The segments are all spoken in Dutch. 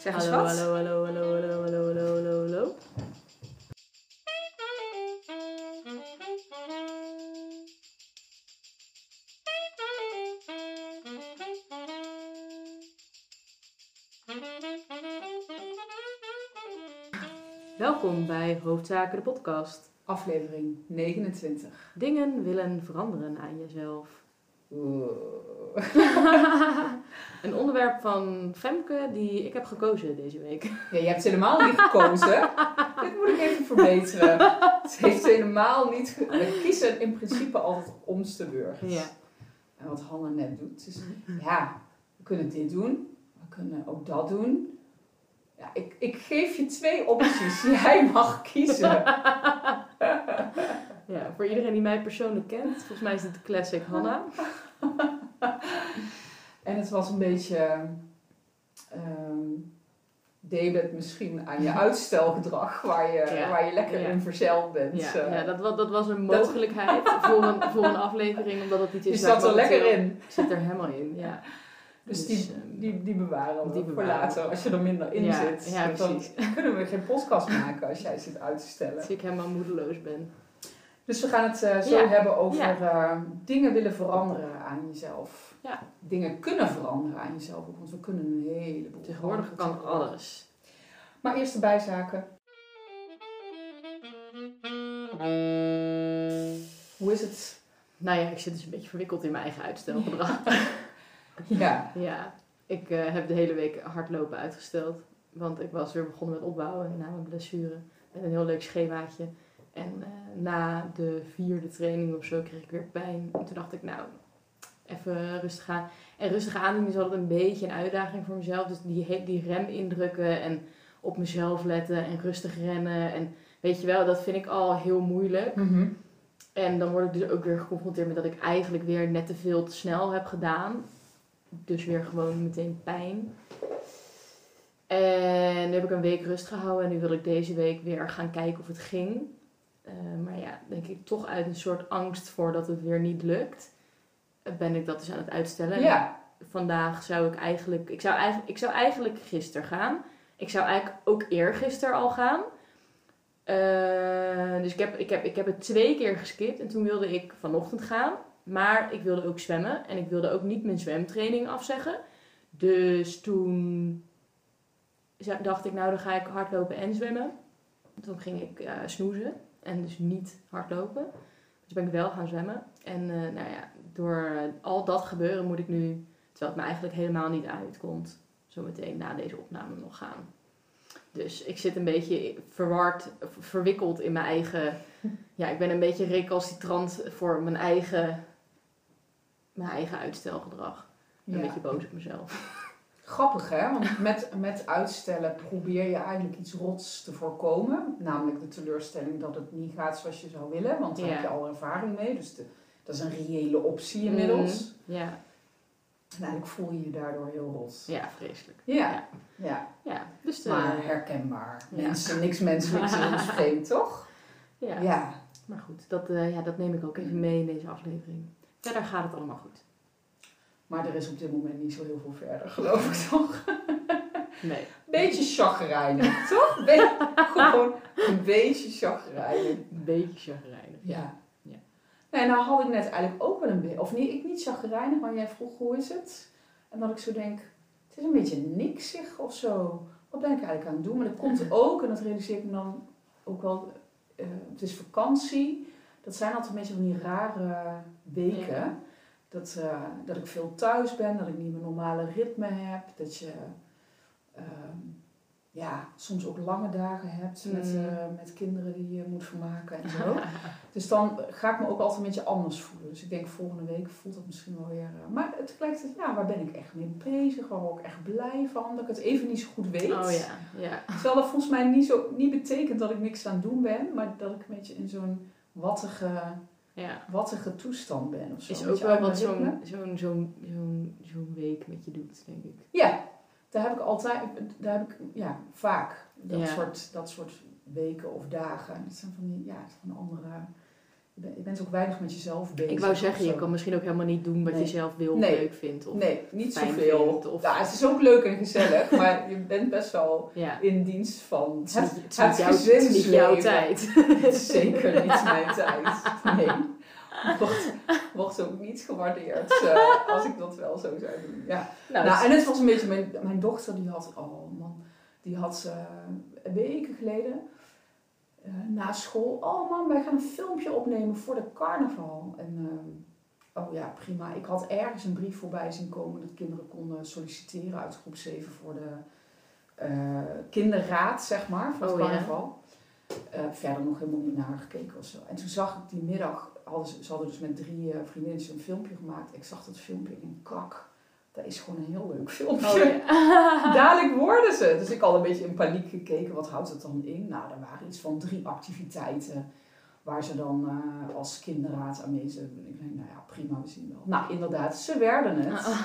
Zeg eens hallo, wat. hallo, hallo, hallo, hallo, hallo, hallo, hallo, hallo. Welkom bij Hoofdzaken de podcast. Aflevering 29. Dingen willen veranderen aan jezelf. Oeh. Een onderwerp van Femke die ik heb gekozen deze week. Ja, je hebt helemaal niet gekozen. Dit moet ik even verbeteren. Ze heeft helemaal niet We kiezen in principe altijd de beurt. Ja. En wat Hanna net doet. Dus ja, we kunnen dit doen. We kunnen ook dat doen. Ja, ik, ik geef je twee opties. Jij mag kiezen. ja, voor iedereen die mij persoonlijk kent, volgens mij is dit de classic Hanna. En het was een beetje. deed het misschien aan je uitstelgedrag, waar je, Ja, waar je lekker ja. in verzeild bent. Ja, eh. ja dat, dat was een Dat- mogelijkheid voor, een, voor een aflevering, omdat het iets is zat waar er ik lekker in. Zit er helemaal in, ja. Dus Dus, die, ehm, die, die bewaren we die voor bewaren later, als je er minder in zit. ja, Want dan precies. kunnen we geen podcast maken als jij zit uit te stellen. Als ik helemaal moedeloos ben. Dus we gaan het eh, zo Ja, hebben over ja. eh, dingen willen veranderen aan jezelf. Ja. Dingen kunnen veranderen aan jezelf, ook, want we kunnen een heleboel. Tegenwoordig kan alles. Maar eerst de bijzaken. Hoe is het? Nou ja, ik zit dus een beetje verwikkeld in mijn eigen uitstelgedrag. Ja. Ja, ik eh, heb de hele week hardlopen uitgesteld. Want ik was weer begonnen met opbouwen na mijn blessure. Met een heel leuk schemaatje. En eh, na de vierde training of zo kreeg ik weer pijn. En toen dacht ik, nou, even rustig aan. En rustig aandoen is altijd een beetje een uitdaging voor mezelf. Dus die, die rem indrukken en op mezelf letten en rustig rennen. En weet je wel, dat vind ik al heel moeilijk. Mhm. En dan word ik dus ook weer geconfronteerd met dat ik eigenlijk weer net te veel te snel heb gedaan. Dus weer gewoon meteen pijn. En nu heb ik een week rust gehouden en nu wil ik deze week weer gaan kijken of het ging. Eh, maar ja, denk ik toch uit een soort angst voor dat het weer niet lukt, eh, ben ik dat dus aan het uitstellen. En Ja. Vandaag zou ik eigenlijk, ik zou eigenlijk, ik zou eigenlijk gisteren gaan. Ik zou eigenlijk ook eergisteren al gaan. Eh, dus ik heb, ik, heb, ik heb het twee keer geskipt en toen wilde ik vanochtend gaan. Maar ik wilde ook zwemmen en ik wilde ook niet mijn zwemtraining afzeggen. Dus toen dacht ik, nou dan ga ik hardlopen en zwemmen. Toen ging ik snoezen en dus niet hardlopen. Dus ben ik wel gaan zwemmen. En eh, nou ja, door eh, al dat gebeuren moet ik nu, terwijl het me eigenlijk helemaal niet uitkomt, zometeen na deze opname nog gaan. Dus ik zit een beetje verward, verwikkeld in mijn eigen. Ja, ik ben een beetje recalcitrant voor mijn eigen, mijn eigen uitstelgedrag. Een beetje boos op mezelf. Grappig hè, want met, met uitstellen probeer je eigenlijk iets rots te voorkomen. Namelijk de teleurstelling dat het niet gaat zoals je zou willen, want daar Ja. heb je al ervaring mee. Dus de- dat is een reële optie inmiddels. Ja, En eigenlijk voel je je daardoor heel rot. ja vreselijk. Ja, Ja. ja. Ja, dus de, maar herkenbaar. ja. Mensen, niks menselijks in ons vreemd, toch? ja. Ja. maar goed, dat, eh, ja, dat neem ik ook even mee in deze aflevering. Verder gaat het allemaal goed. Maar er is op dit moment niet zo heel veel verder, geloof ik toch? Nee. Beetje chagrijnig, toch? Be- gewoon een beetje chagrijnig. Een beetje chagrijnig. Ja. Ja. Nee, nou had ik net eigenlijk ook wel een beetje, of niet, ik niet chagrijnig, maar jij vroeg hoe is het? En dat ik zo denk, het is een beetje niksig of zo. Wat ben ik eigenlijk aan het doen? Maar dat komt ook, en dat realiseer ik me dan ook wel, eh, het is vakantie. Dat zijn altijd een beetje van die rare weken. Ja. Dat, eh, dat ik veel thuis ben, dat ik niet mijn normale ritme heb. Dat je ehm, ja, soms ook lange dagen hebt met, Mm. eh, met kinderen die je moet vermaken en zo. Dus dan ga ik me ook altijd een beetje anders voelen. Dus ik denk volgende week voelt dat misschien wel weer. eh, maar tegelijkertijd, ja, waar ben ik echt mee bezig? Waar word ik echt blij van? Dat ik het even niet zo goed weet. Oh ja, ja. Terwijl dat volgens mij niet, zo, niet betekent dat ik niks aan het doen ben, maar dat ik een beetje in zo'n wattige, ja. wattige toestand ben. Of zo. Is Een ook wel wat zo'n zo'n zo'n zo'n zo'n week met je doet, denk ik. Ja, daar heb ik altijd, daar heb ik ja, vaak dat, Ja. soort, dat soort weken of dagen. Dat zijn van die, ja, van andere, je bent ook weinig met jezelf bezig. Ik wou zeggen, je kan misschien ook helemaal niet doen wat Nee. je zelf wil Nee. leuk vindt. Of, Nee, niet zoveel. of- Ja, het is ook leuk en gezellig, maar je bent best wel Ja. in dienst van Het het, jouw, niet jouw tijd. Zeker niet mijn tijd. Nee. Wordt, wordt ook niet gewaardeerd eh, als ik dat wel zo zou doen. Ja. Nou, Nou, en het was een beetje mijn, mijn dochter, die had, oh man, die had eh, weken geleden na school, oh man, wij gaan een filmpje opnemen voor de carnaval. En eh, oh ja, prima. Ik had ergens een brief voorbij zien komen dat kinderen konden solliciteren uit groep 7 voor de eh, kinderraad, zeg maar, van het Oh ja. carnaval. Eh, verder nog helemaal niet naar gekeken of zo. En toen zag ik die middag, hadden ze, ze hadden dus met drie eh vriendinnetjes een filmpje gemaakt. Ik zag dat filmpje in kak. Dat is gewoon een heel leuk filmpje. Oh, ja. Dadelijk worden ze. Dus ik had een beetje in paniek gekeken. Wat houdt het dan in? Nou, er waren iets van drie activiteiten. Waar ze dan eh, als kinderraad aan mee zijn. Ik denk, nou ja, prima, we zien wel. Nou, inderdaad, ze werden het.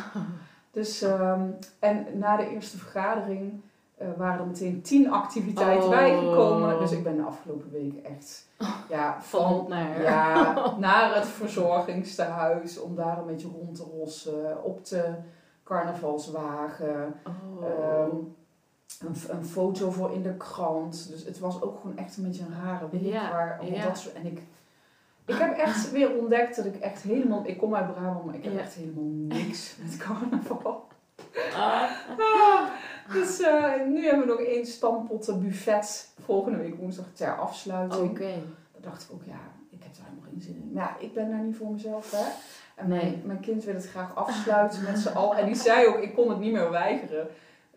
Dus, ehm, en na de eerste vergadering eh, waren er meteen tien activiteiten Oh. bijgekomen. Dus ik ben de afgelopen weken echt ja, Van naar ja, naar het verzorgingstehuis om daar een beetje rond te rossen. Op de carnavalswagen. Oh. Ehm, een, een foto voor in de krant. Dus het was ook gewoon echt een beetje een rare week. Ja, waar ja. dat soort, en ik, ik heb echt weer ontdekt dat ik echt helemaal... Ik kom uit Brabant, maar ik heb Ja. echt helemaal niks met carnaval. Ah. Ah, dus eh, nu hebben we nog één stampotten buffet. Volgende week woensdag ter afsluiting. Oké. Dan dacht ik ook, ja, ik heb daar helemaal geen zin in. Maar ja, ik ben daar niet voor mezelf, hè. En Nee. mijn, mijn kind wil het graag afsluiten met z'n allen. En die zei ook, ik kon het niet meer weigeren.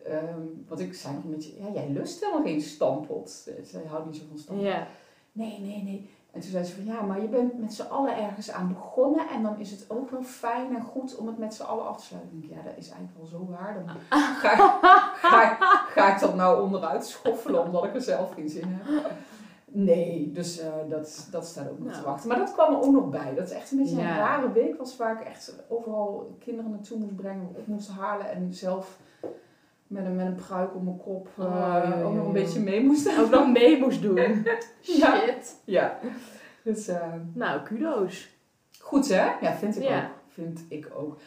Ehm, want ik zei nog een beetje, ja, jij lust helemaal geen stampot. Zij houdt niet zo van stampot. Ja. Nee, nee, nee. En toen zei ze van, ja, maar je bent met z'n allen ergens aan begonnen. En dan is het ook wel fijn en goed om het met z'n allen af te sluiten. Ik denk, ja, dat is eigenlijk wel zo waar. Dan ga, ik- ga, ik- ga ik dat nou onderuit schoffelen omdat ik er zelf geen zin heb? Nee, dus eh, dat, dat staat ook nog te Nou. wachten. Maar dat kwam er ook nog bij. Dat het echt een beetje Ja. een rare week was waar ik echt overal kinderen naartoe moest brengen, op moest halen en zelf met een, met een pruik op mijn kop eh, Oh, ook nog een beetje mee moest Ook nog mee moest doen. Ja. Shit. Ja, dus eh, Nou, kudo's. goed hè? Ja, vind ik Ja. ook. Vind ik ook.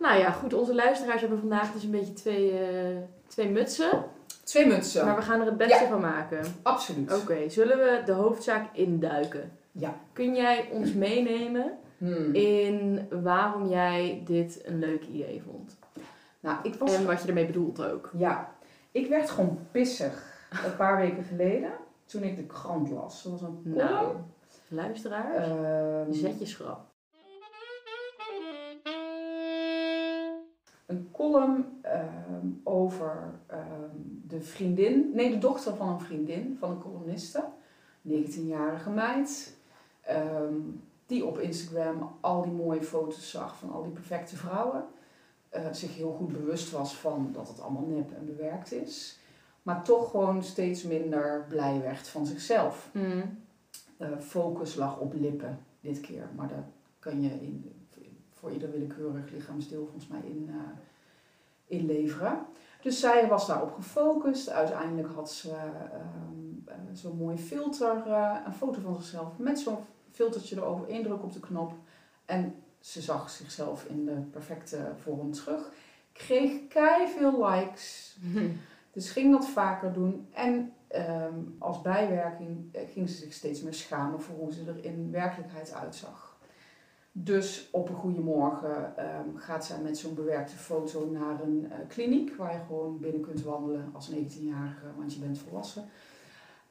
Nou ja, goed. Onze luisteraars hebben vandaag dus een beetje twee, eh, twee mutsen. Twee mutsen. Maar we gaan er het beste Ja. van maken. Absoluut. Oké, zullen we de hoofdzaak induiken? Ja. Kun jij ons meenemen Hmm. in waarom jij dit een leuk idee vond? Nou, ik was... En wat je ermee bedoelt ook. Ja, ik werd gewoon pissig een paar weken geleden toen ik de krant las. Dat was een column. Nou, luisteraars, ehm, zet je schrap. Een column ehm, over ehm, de vriendin, nee, de dochter van een vriendin van een columniste, 19-jarige meid, ehm, die op Instagram al die mooie foto's zag van al die perfecte vrouwen. eh, zich heel goed bewust was van dat het allemaal nep en bewerkt is. Maar toch gewoon steeds minder blij werd van zichzelf. Mm. Focus lag op lippen dit keer. Maar daar kan je in, voor ieder willekeurig lichaamsdeel volgens mij in, eh, inleveren. Dus zij was daarop gefocust. Uiteindelijk had ze ehm, eh, zo'n mooi filter, eh, een foto van zichzelf met zo'n filtertje erover, één druk op de knop. En ze zag zichzelf in de perfecte vorm terug. Kreeg kei veel likes. Dus ging dat vaker doen. En ehm, als bijwerking eh, ging ze zich steeds meer schamen voor hoe ze er in werkelijkheid uitzag. Dus op een goede morgen ehm, gaat zij met zo'n bewerkte foto naar een eh, kliniek waar je gewoon binnen kunt wandelen als 19-jarige, want je bent volwassen.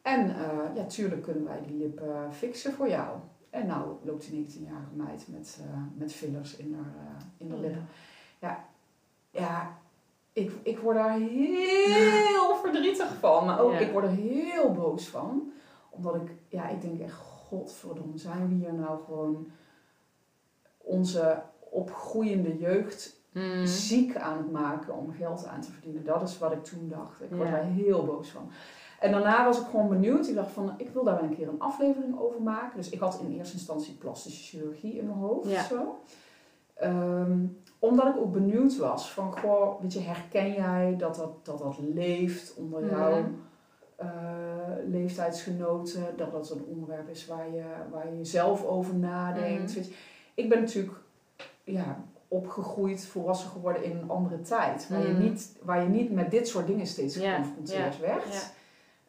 En eh, ja, tuurlijk kunnen wij die lippen fixen voor jou. En nou loopt die 19-jarige meid met, eh, met fillers in haar, eh, in haar lippen. Ja, ik, ik word daar heel verdrietig van. Maar ook, Ja. ik word er heel boos van. Omdat ik, ja, ik denk echt, godverdomme, zijn we hier nou gewoon onze opgroeiende jeugd Mm. ziek aan het maken om geld aan te verdienen. Dat is wat ik toen dacht. Ik word daar heel boos van. En daarna was ik gewoon benieuwd. Ik dacht van, ik wil daar wel een keer een aflevering over maken. Dus ik had in eerste instantie plastische chirurgie in mijn hoofd. Ja. Zo. Ehm, omdat ik ook benieuwd was van, goh, weet je, herken jij dat dat, dat, dat leeft onder jou? Mhm. eh, leeftijdsgenoten, dat dat een onderwerp is waar je, waar je zelf over nadenkt. Dus Ik ben natuurlijk ja, opgegroeid, volwassen geworden in een andere tijd, waar, je, Mhm. niet, waar je niet met dit soort dingen steeds geconfronteerd werd.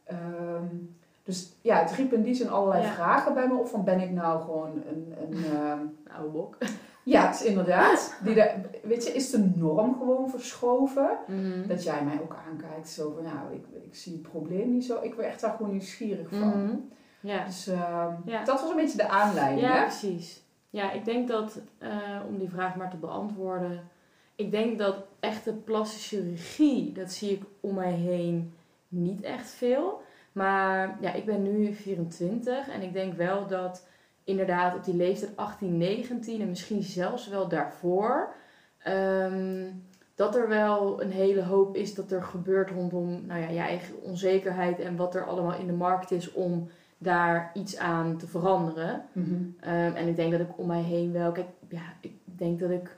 Ehm, dus ja, het riep in die zin allerlei vragen bij me op. Van ben ik nou gewoon een... een ehm, oude bok. ja, het is inderdaad. Die de, weet je, is de norm gewoon verschoven? Mhm. Dat jij mij ook aankijkt. Zo van, ja, ik, ik zie het probleem niet zo. Ik werd echt daar gewoon nieuwsgierig van. Ja. Dus ehm, Ja. dat was een beetje de aanleiding, Ja, hè? precies. Ja, ik denk dat, eh, om die vraag maar te beantwoorden, ik denk dat echte plastische chirurgie, dat zie ik om mij heen niet echt veel. Maar ja, ik ben nu 24 en ik denk wel dat inderdaad op die leeftijd 18, 19 en misschien zelfs wel daarvoor, ehm, dat er wel een hele hoop is dat er gebeurt rondom nou ja, je eigen onzekerheid en wat er allemaal in de markt is om daar iets aan te veranderen. Mhm. Ehm, en ik denk dat ik om mij heen wel, kijk, ja, ik denk dat ik.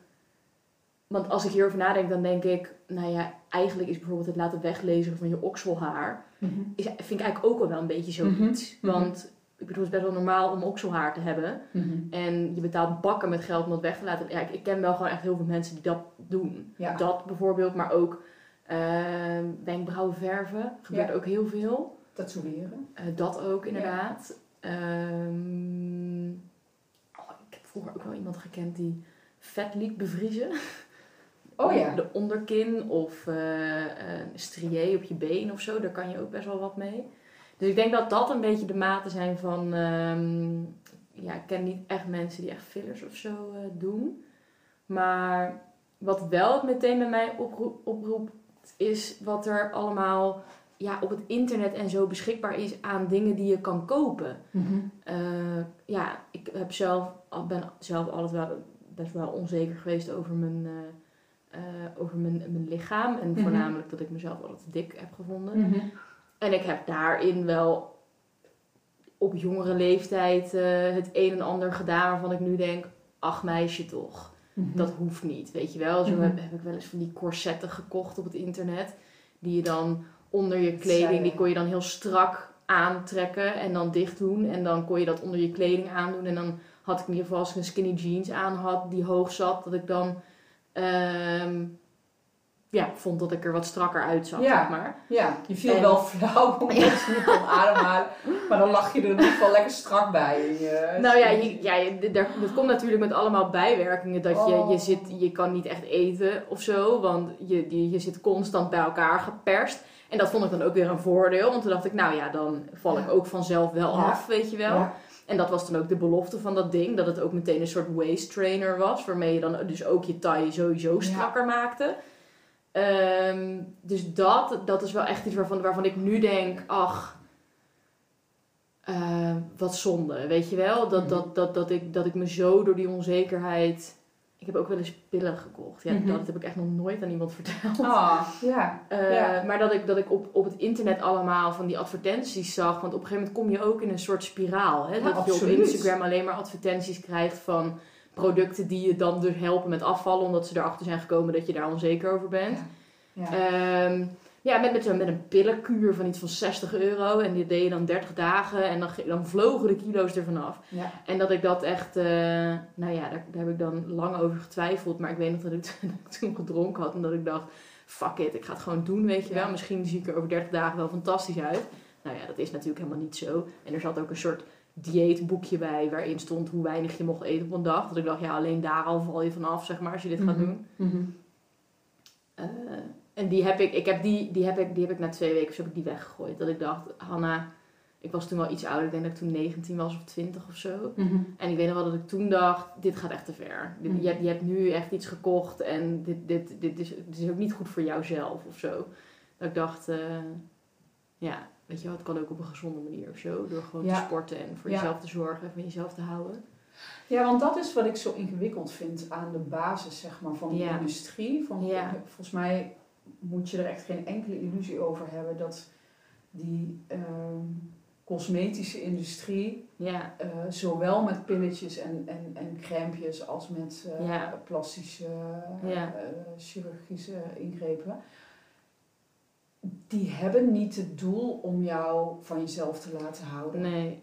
Want als ik hierover nadenk, dan denk ik, nou ja, eigenlijk is bijvoorbeeld het laten weglezen van je okselhaar, Mhm. is, vind ik eigenlijk ook al wel een beetje zoiets. Mhm. Want ik bedoel, het is best wel normaal om okselhaar te hebben. En je betaalt bakken met geld om dat weg te laten. Ja, ik, ik ken wel gewoon echt heel veel mensen die dat doen. Ja. Dat bijvoorbeeld, maar ook ehm, wenkbrauwen verven. Gebeurt Ja. ook heel veel. Tatoeëren. Eh, dat ook inderdaad. Ehm, oh, ik heb vroeger ook wel iemand gekend die vet liet bevriezen. Oh ja. De onderkin of eh een strié op je been of zo. Daar kan je ook best wel wat mee. Dus ik denk dat dat een beetje de maten zijn van... ehm, ja, ik ken niet echt mensen die echt fillers of zo eh, doen. Maar wat wel het meteen bij mij oproep, oproept... is wat er allemaal ja, op het internet en zo beschikbaar is aan dingen die je kan kopen. Mhm. Eh, ja, ik heb zelf, ben zelf altijd wel best wel onzeker geweest over mijn, eh, eh, over mijn, mijn lichaam. En Mhm. voornamelijk dat ik mezelf altijd dik heb gevonden. Mhm. En ik heb daarin wel op jongere leeftijd het een en ander gedaan waarvan ik nu denk, ach meisje toch, dat hoeft niet. Weet je wel, zo heb, heb ik wel eens van die corsetten gekocht op het internet. Die je dan onder je kleding, die kon je dan heel strak aantrekken en dan dicht doen. En dan kon je dat onder je kleding aandoen. En dan had ik in ieder geval als ik een skinny jeans aan had die hoog zat, dat ik dan ehm, ja, vond dat ik er wat strakker uitzag, Ja. zeg maar. Ja, je viel En- wel flauw omdat je niet kon ademhalen. Maar dan lag je er in ieder geval lekker strak bij. je- Nou ja, je, ja je, daar- dat komt natuurlijk met allemaal bijwerkingen. Dat je, Oh. je, zit, je kan niet echt eten of zo, want je, je, je zit constant bij elkaar geperst. En dat vond ik dan ook weer een voordeel, want toen dacht ik, nou ja, dan val ik ook vanzelf wel af, weet je wel. En dat was dan ook de belofte van dat ding, dat het ook meteen een soort waist trainer was, waarmee je dan dus ook je taille sowieso strakker maakte. Ehm, dus dat, dat is wel echt iets waarvan, waarvan ik nu denk, ach, eh, wat zonde, weet je wel? Dat, Mhm. dat, dat, dat, ik, dat ik me zo door die onzekerheid... Ik heb ook wel eens pillen gekocht. Ja, Mhm. Dat heb ik echt nog nooit aan iemand verteld. Ja. Eh. Maar dat ik, dat ik op, op het internet allemaal van die advertenties zag. Want op een gegeven moment kom je ook in een soort spiraal. Hè? Ja, dat je op. Instagram alleen maar advertenties krijgt van producten die je dan dus helpen met afvallen. Omdat ze erachter zijn gekomen dat je daar onzeker over bent. Ja. Ehm, ja, met, met, met een pillenkuur van iets van 60 euro. En die deed je dan 30 dagen. En dan, dan vlogen de kilo's ervan af. Ja. En dat ik dat echt, eh, nou ja, daar, daar heb ik dan lang over getwijfeld. Maar ik weet nog dat ik, dat ik toen gedronken had en dat ik dacht, fuck it, ik ga het gewoon doen, weet je wel. Misschien zie ik er over 30 dagen wel fantastisch uit. Nou ja, dat is natuurlijk helemaal niet zo. En er zat ook een soort dieetboekje bij waarin stond hoe weinig je mocht eten op een dag. Dat ik dacht, ja, alleen daar al val je vanaf, zeg maar, als je dit gaat Mhm. doen. Mhm. Eh, en die heb ik, ik heb die, die heb ik, die heb ik na twee weken of zo heb ik die weggegooid. Dat ik dacht, Hanna, ik was toen wel iets ouder, ik denk dat ik toen 19 was of 20 of zo. Mhm. En ik weet nog wel dat ik toen dacht, dit gaat echt te ver. Dit- Mm. je, hebt, je hebt nu echt iets gekocht en dit, dit, dit, is, dit is ook niet goed voor jouzelf of zo. Dat ik dacht, eh, ja, weet je wel, het kan ook op een gezonde manier of zo. Door gewoon Ja. te sporten en voor Ja. jezelf te zorgen en van jezelf te houden. Ja, want dat is wat ik zo ingewikkeld vind aan de basis zeg maar, van de Ja. industrie. Van, Ja. Volgens mij moet je er echt geen enkele illusie over hebben dat die ehm, cosmetische industrie, Ja, eh, zowel met pilletjes en, en, en crèmpjes als met Ja. plastische eh, Ja. chirurgische ingrepen, die hebben niet het doel om jou van jezelf te laten houden. Nee.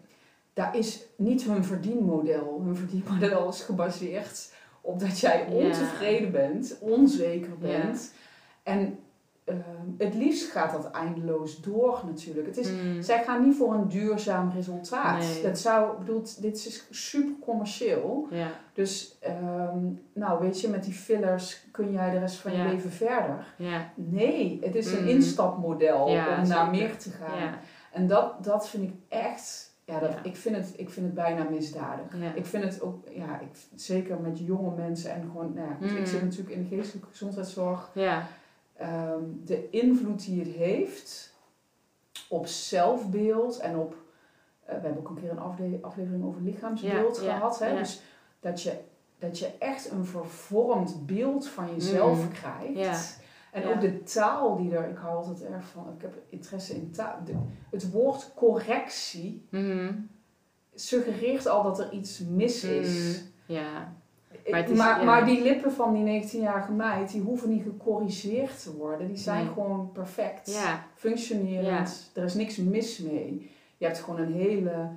Daar is niet hun verdienmodel. Hun verdienmodel is gebaseerd op dat jij ontevreden bent, onzeker bent. En ehm, het liefst gaat dat eindeloos door natuurlijk. Het is, Mm. Zij gaan niet voor een duurzaam resultaat. Nee. Dat zou, ik bedoel, dit is super commercieel. Ja. Dus, ehm, nou weet je, met die fillers kun jij de rest van Ja. je leven verder. Ja. Nee, het is een Mm. instapmodel om naar zeker. meer te gaan. En dat, dat vind ik echt, ja, dat. Ik, vind het, ik vind het bijna misdadig. Ik vind het ook, ja, ik, zeker met jonge mensen en gewoon, nou ik Mm. zit natuurlijk in de geestelijke gezondheidszorg. Ja. Ehm, de invloed die het heeft op zelfbeeld en op, eh, we hebben ook een keer een aflevering over lichaamsbeeld Ja, ja, gehad. Hè? ja. Dus dat je, dat je echt een vervormd beeld van jezelf Mm. krijgt. En ook de taal die er, ik hou altijd erg van, ik heb interesse in taal. De- het woord correctie Mhm. suggereert al dat er iets mis is. Mm. Ja. Maar Maar, ja. die lippen van die 19-jarige meid, die hoeven niet gecorrigeerd te worden. Die zijn Nee. gewoon perfect, Ja. functionerend. Er is niks mis mee. Je hebt gewoon een hele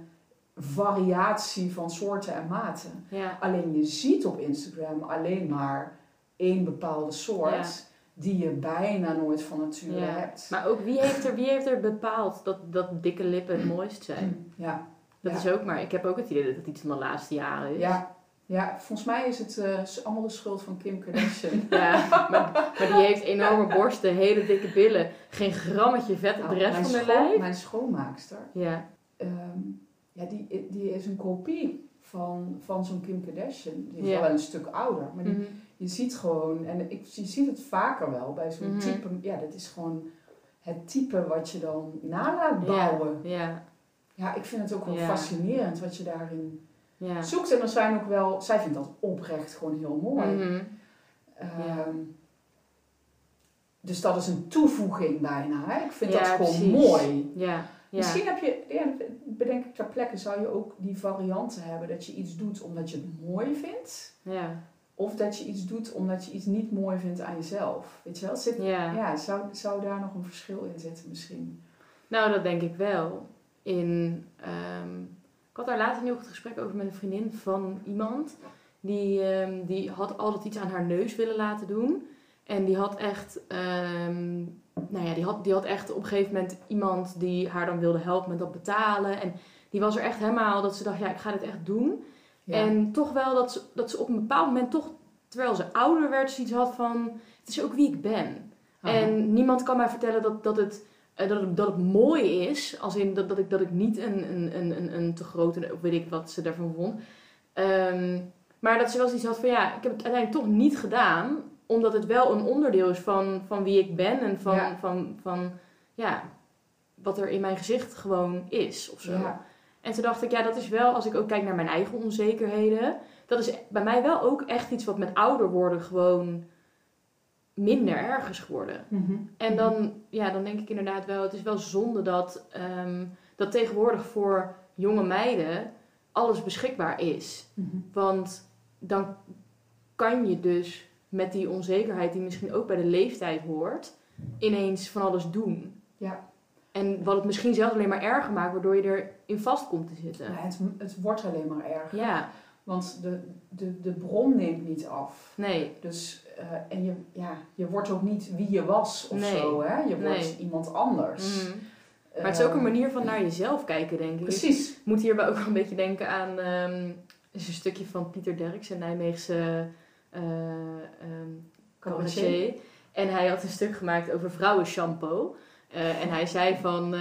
variatie van soorten en maten. Alleen je ziet op Instagram alleen maar één bepaalde soort die je bijna nooit van nature Ja. hebt. Maar ook wie heeft er, wie heeft er bepaald dat, dat dikke lippen het mooist zijn? Ja, Dat Ja. is ook maar. Ik heb ook het idee dat het iets van de laatste jaren is. ja, ja, volgens mij is het eh, allemaal de schuld van Kim Kardashian. Ja, maar, maar die heeft enorme borsten, hele dikke billen, geen grammetje vet op de rest mijn van haar lijf. Mijn schoonmaakster, Ja, ehm, ja, die, die is een kopie van, van zo'n Kim Kardashian. Die is Ja. wel een stuk ouder, maar die, Mhm. je ziet gewoon, en ik, je ziet het vaker wel bij zo'n Mhm. type, ja, dat is gewoon het type wat je dan na laat ja, bouwen. ja, Ja, ik vind het ook wel Ja. fascinerend wat je daarin ja. zoekt. En er zijn ook wel, zij vindt dat oprecht gewoon heel mooi. Mhm. Ehm, Dus dat is een toevoeging bijna. Hè? Ik vind Ja, dat gewoon precies. mooi. Ja, ja. Misschien heb je, ja, bedenk ik ter plekke, zou je ook die varianten hebben dat je iets doet omdat je het mooi vindt. ja, Of dat je iets doet omdat je iets niet mooi vindt aan jezelf. Weet je wel? Zit, ja. zou daar nog een verschil in zitten misschien? Nou, dat denk ik wel. In, ehm, ik had daar later nu ook het gesprek over met een vriendin van iemand. Die, ehm, die had altijd iets aan haar neus willen laten doen. En die had echt, ehm, nou ja, die had, die had echt op een gegeven moment iemand die haar dan wilde helpen met dat betalen. En die was er echt helemaal dat ze dacht, ja, ik ga dit echt doen. Ja. En toch wel dat ze, dat ze op een bepaald moment toch, terwijl ze ouder werd, zoiets had van, het is ook wie ik ben. En niemand kan mij vertellen dat, dat, het, dat, het, dat het mooi is. Als in dat, dat, ik, dat ik niet een, een, een, een, een te grote, of weet ik wat ze daarvan vond. Ehm, maar dat ze wel zoiets had van ja, ik heb het uiteindelijk toch niet gedaan. Omdat het wel een onderdeel is van, van wie ik ben. En van, Ja. van, van ja, wat er in mijn gezicht gewoon is of zo. ja. En toen dacht ik, ja, dat is wel, als ik ook kijk naar mijn eigen onzekerheden, dat is bij mij wel ook echt iets wat met ouder worden gewoon minder erg is geworden. Mhm. En dan, ja, dan denk ik inderdaad wel, het is wel zonde dat, ehm, dat tegenwoordig voor jonge meiden alles beschikbaar is. Mhm. Want dan kan je dus met die onzekerheid die misschien ook bij de leeftijd hoort, ineens van alles doen. Ja. En wat het misschien zelfs alleen maar erger maakt, waardoor je erin vast komt te zitten. Ja, het, het wordt alleen maar erger. Ja, Want de, de, de bron neemt niet af. nee, Dus, eh, en je, ja, je wordt ook niet wie je was of Nee. zo. Hè? Je wordt Nee. iemand anders. Mhm. Maar het is ook een Ehm, manier van naar jezelf kijken, denk ik. Precies. Ik moet hierbij ook wel een beetje denken aan is een stukje van Pieter Derks, een Nijmeegse cabaretier. En hij had een stuk gemaakt over vrouwenshampoo. Eh, en hij zei van,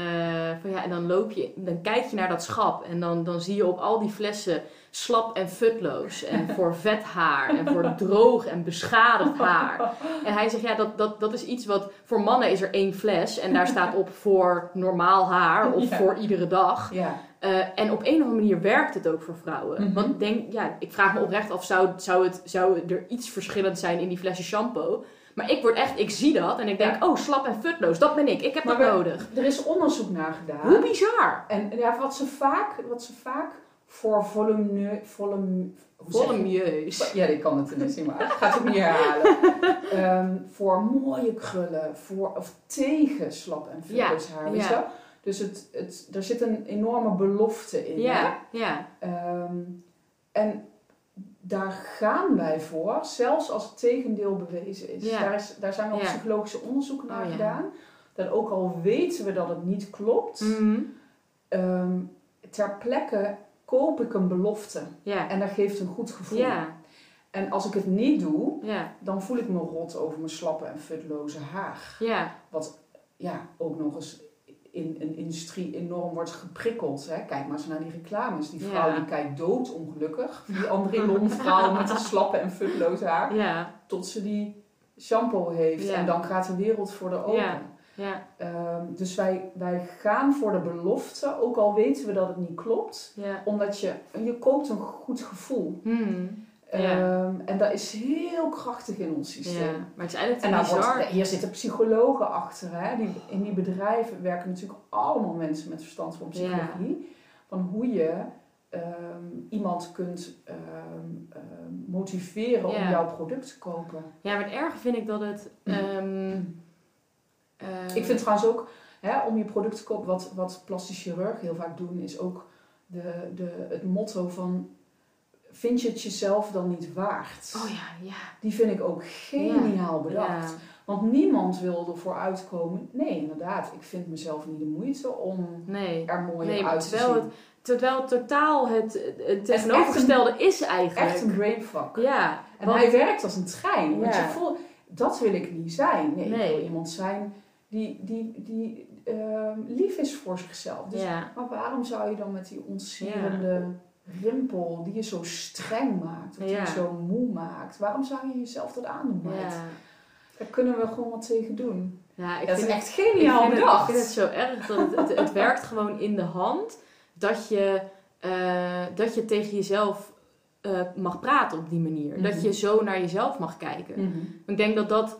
van ja, en dan loop je, dan kijk je naar dat schap en dan, dan zie je op al die flessen slap en futloos. En voor vet haar en voor droog en beschadigd haar. En hij zegt, ja, dat, dat, dat is iets wat, voor mannen is er één fles en daar staat op voor normaal haar of Ja. voor iedere dag. Ja. Eh, en op een of andere manier werkt het ook voor vrouwen. Mhm. Want denk, ja, ik vraag me oprecht af, zou, zou, het, zou er iets verschillend zijn in die flessen shampoo? Maar ik word echt, ik zie dat en ik denk, oh, slap en futloos, dat ben ik. Ik heb Maar dat we- nodig. Er is onderzoek naar gedaan. Hoe bizar. En ja, wat ze vaak, wat ze vaak voor volume, volume, Volumieus. Ja, ik kan het ineens niet uit. Ik ga het ook niet herhalen. Ehm, voor mooie krullen, voor, of tegen slap en haar. weet ja. je wel? Dus het, het, er zit een enorme belofte in. hè? Ja, ja, Ehm, en daar gaan wij voor, zelfs als het tegendeel bewezen is. Ja. Daar, is daar zijn ook Ja. psychologische onderzoeken naar Oh, ja. gedaan. Dat ook al weten we dat het niet klopt, Mhm. ehm, ter plekke koop ik een belofte. ja, En dat geeft een goed gevoel. ja, En als ik het niet doe, ja, dan voel ik me rot over mijn slappe en futloze haar. ja, Ja, ook nog eens in een industrie enorm wordt geprikkeld. Hè? Kijk maar eens naar die reclames. Die vrouw Ja. die kijkt doodongelukkig. Die André vrouw met een slappe en futloze haar. ja, Tot ze die shampoo heeft. En dan gaat de wereld voor de open. Ja. Ehm, dus wij, wij gaan voor de belofte. Ook al weten we dat het niet klopt. ja. Omdat je, je koopt een goed gevoel. Ja. Ehm, en dat is heel krachtig in ons systeem. Ja, maar het is eigenlijk En wordt, bizar. hier zitten psychologen achter. Hè? Die, in die bedrijven werken natuurlijk allemaal mensen met verstand van psychologie. Van hoe je ehm, iemand kunt motiveren om jouw product te kopen. Ja, maar het erge vind ik dat het... eh, Ik vind trouwens ook, hè, om je product te kopen, wat, wat plastisch chirurgen heel vaak doen, is ook de, de, het motto van... Vind je het jezelf dan niet waard? Oh ja, ja. Die vind ik ook geniaal bedacht. Ja. Want niemand wil ervoor uitkomen. Nee, inderdaad, ik vind mezelf niet de moeite om Nee. er mooier Nee, uit te zien. het, terwijl het totaal het, het tegenovergestelde is eigenlijk. Echt een brainfuck. Ja. En want- hij werkt als een trein. Want je voelt, dat wil ik niet zijn. Nee, ik Nee. wil iemand zijn die, die, die ehm, lief is voor zichzelf. Dus, ja. Maar waarom zou je dan met die ontzierende rimpel die je zo streng maakt, of die je zo moe maakt, waarom zou je jezelf dat aandoen? Daar kunnen we gewoon wat tegen doen. ja, ik dat is vind echt het, geniaal ik vind het, ik vind het zo erg dat het, het, het werkt gewoon in de hand dat je, eh, dat je tegen jezelf eh, mag praten op die manier. Mhm. Dat je zo naar jezelf mag kijken. Mhm. Ik denk dat dat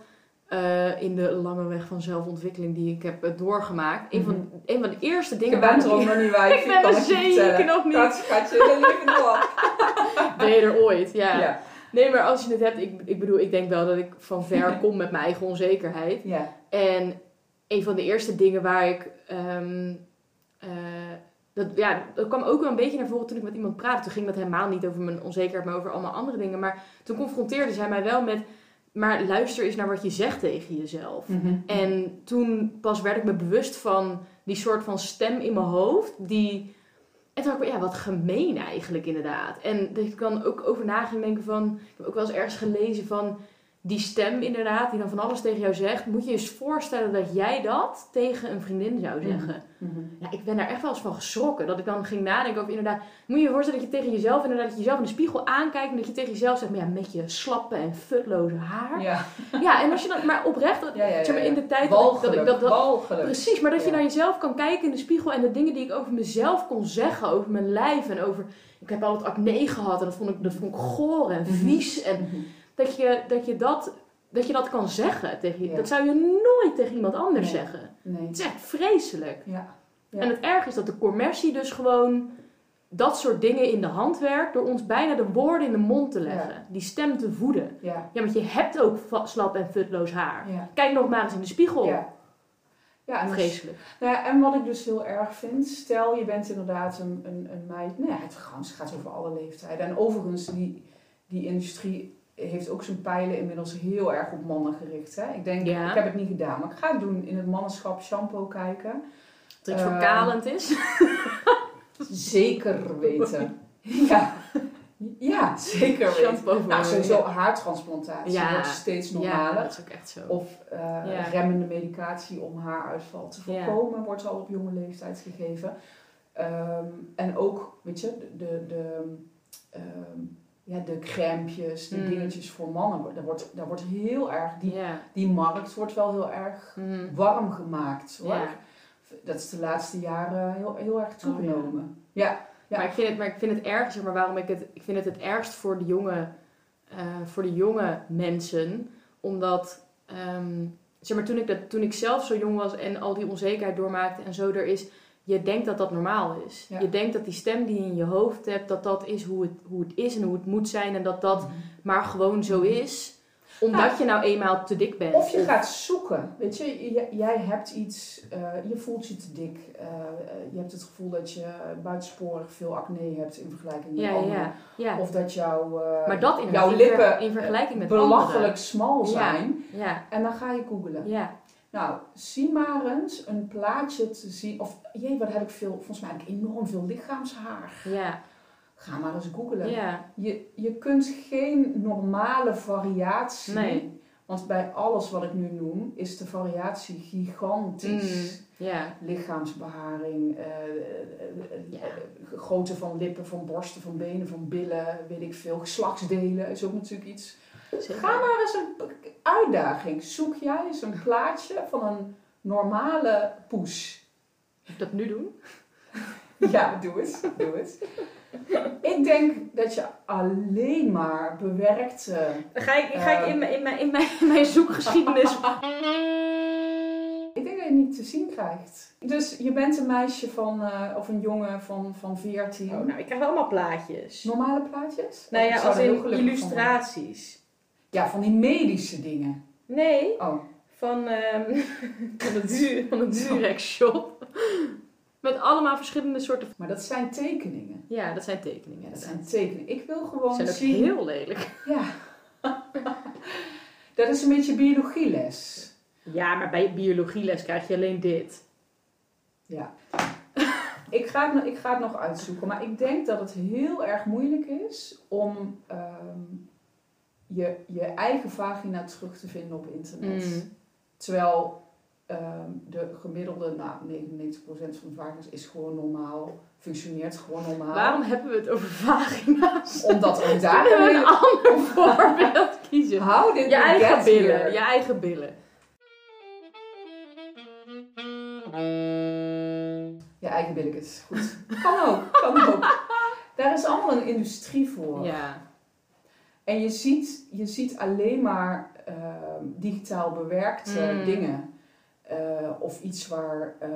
eh, in de lange weg van zelfontwikkeling die ik heb eh, doorgemaakt, een, van, een van de eerste dingen Je bent er ook nog niet bij. ik ben er zeker nog niet. Dat schatje, door. Ben je er ooit? Ja. Ja. Nee, maar als je het hebt, ik, ik bedoel, ik denk wel dat ik van ver kom met mijn eigen onzekerheid. Ja. En een van de eerste dingen waar ik. ehm, eh, dat, ja, dat kwam ook wel een beetje naar voren toen ik met iemand praatte. Toen ging dat helemaal niet over mijn onzekerheid, maar over allemaal andere dingen. Maar toen confronteerde zij mij wel met. Maar luister eens naar wat je zegt tegen jezelf. Mhm. En toen pas werd ik me bewust van die soort van stem in mijn hoofd. Die. En toen dacht ik, ja, wat gemeen eigenlijk inderdaad. En dat ik dan ook over na ging denken van... Ik heb ook wel eens ergens gelezen van... Die stem inderdaad, die dan van alles tegen jou zegt. Moet je je eens voorstellen dat jij dat tegen een vriendin zou zeggen. Mhm. Ja, ik ben daar echt wel eens van geschrokken. Dat ik dan ging nadenken over inderdaad... Moet je je voorstellen dat je tegen jezelf inderdaad... Dat je jezelf in de spiegel aankijkt en dat je tegen jezelf zegt... Maar ja, met je slappe en futloze haar. Ja. Ja, en als je dan... Maar oprecht, dat, Ja, ja, ja, zeg maar in de tijd dat ik, dat dat. Precies, maar dat je naar jezelf kan kijken in de spiegel en de dingen die ik over mezelf kon zeggen, over mijn lijf en over. Ik heb altijd acne gehad en dat vond ik, dat vond ik goor en Mhm. vies. En Mhm. Dat je dat, je dat, dat, je dat kan zeggen tegen je. Ja. Dat zou je nooit tegen iemand anders Nee. zeggen. Nee. Het is echt vreselijk. Ja. Ja. En het erg is dat de commercie dus gewoon dat soort dingen in de hand werkt door ons bijna de woorden in de mond te leggen. Die stem te voeden. Ja. Ja, want je hebt ook slap en futloos haar. Ja. Kijk nog maar eens in de spiegel. Ja. Ja, en, dus- Vreselijk. nou ja, en wat ik dus heel erg vind, stel je bent inderdaad een, een, een meid, nou ja, het gaat over alle leeftijden. En overigens, die, die industrie heeft ook zijn pijlen inmiddels heel erg op mannen gericht. Hè? Ik denk, Ja. ik heb het niet gedaan, maar ik ga het doen in het mannenschap shampoo kijken. Dat het Eh, verkalend is. Zeker weten. ja. ja, zeker weten. Shampoo Nou, sowieso haartransplantatie Ja. wordt steeds Ja, normaler. dat is ook echt zo. Of eh, Ja. remmende medicatie om haaruitval te Ja. voorkomen, wordt al op jonge leeftijd gegeven. Ehm, en ook, weet je, de, de, de, ehm, ja, de crèmpjes, de Mm. dingetjes voor mannen, daar wordt, daar wordt heel erg, die, die markt wordt wel heel erg Mhm. warm gemaakt hoor. Dat is de laatste jaren heel, heel erg toegenomen. ja. Ja. Maar, ik vind het, maar ik vind het erg, zeg maar, waarom ik het... Ik vind het het ergst voor de jonge, eh, voor de jonge mensen. Omdat, ehm, zeg maar, toen ik, dat, toen ik zelf zo jong was en al die onzekerheid doormaakte en zo, er is je denkt dat dat normaal is. Ja. Je denkt dat die stem die je in je hoofd hebt, dat dat is hoe het, hoe het is en hoe het moet zijn. En dat dat maar gewoon zo is. Omdat Ja. je nou eenmaal te dik bent. Of je gaat zoeken. Weet je, jij hebt iets, eh, je voelt je te dik. eh, eh, je hebt het gevoel dat je buitensporig veel acne hebt in vergelijking met Ja, anderen. ja, ja. Of dat jouw, Maar dat in, jouw lippen in vergelijking met belachelijk anderen. smal zijn. Ja, En dan ga je googlen. ja. Nou, zie maar eens een plaatje te zien. Of jee, wat heb ik veel, volgens mij heb ik enorm veel lichaamshaar. Ja, Ga maar eens googlen. ja. Je, je kunt geen normale variatie. Nee. Want bij alles wat ik nu noem, is de variatie gigantisch. Mm, ja. Lichaamsbeharing, eh, eh, eh, eh, grootte van lippen, van borsten, van benen, van billen, weet ik veel. Geslachtsdelen is ook natuurlijk iets. Zeker. Ga maar eens een uitdaging. Zoek jij eens een plaatje van een normale poes. Dat nu doen? Ja, doe het. Doe het. Ik denk dat je alleen maar bewerkte. Ga ik, ga ik in mijn, in mijn, in mijn, in mijn zoekgeschiedenis. Ik denk dat je het niet te zien krijgt. Dus je bent een meisje van, eh, of een jongen van, van 14. Oh, nou, ik krijg allemaal plaatjes. Normale plaatjes? Nou ja, als in illustraties. Ja, van die medische dingen. Nee, Oh, van, ehm van de, du van de Durex shop. Met allemaal verschillende soorten. maar dat zijn tekeningen. Ja, dat zijn tekeningen. Ja, dat zijn tekeningen. Ik wil gewoon Ze zijn ook zien... heel lelijk. Ja. dat is een beetje biologieles. Ja, maar bij biologieles krijg je alleen dit. Ja. ik, ga het, nog- ik ga het nog uitzoeken. Maar ik denk dat het heel erg moeilijk is om ehm, je, je eigen vagina terug te vinden op internet. Mm. Terwijl ehm, de gemiddelde, nou 99% van de vagina's is gewoon normaal. Functioneert gewoon normaal. Waarom hebben we het over vagina's? Omdat ook daar Kunnen we een ander voorbeeld kiezen? How did Je eigen billen. Je eigen billen. Je eigen billetjes. Goed. Kan ook. Kan ook. Daar is allemaal een industrie voor. Ja. En je ziet, je ziet alleen maar ehm, digitaal bewerkte Mm. dingen. Eh, of iets waar eh,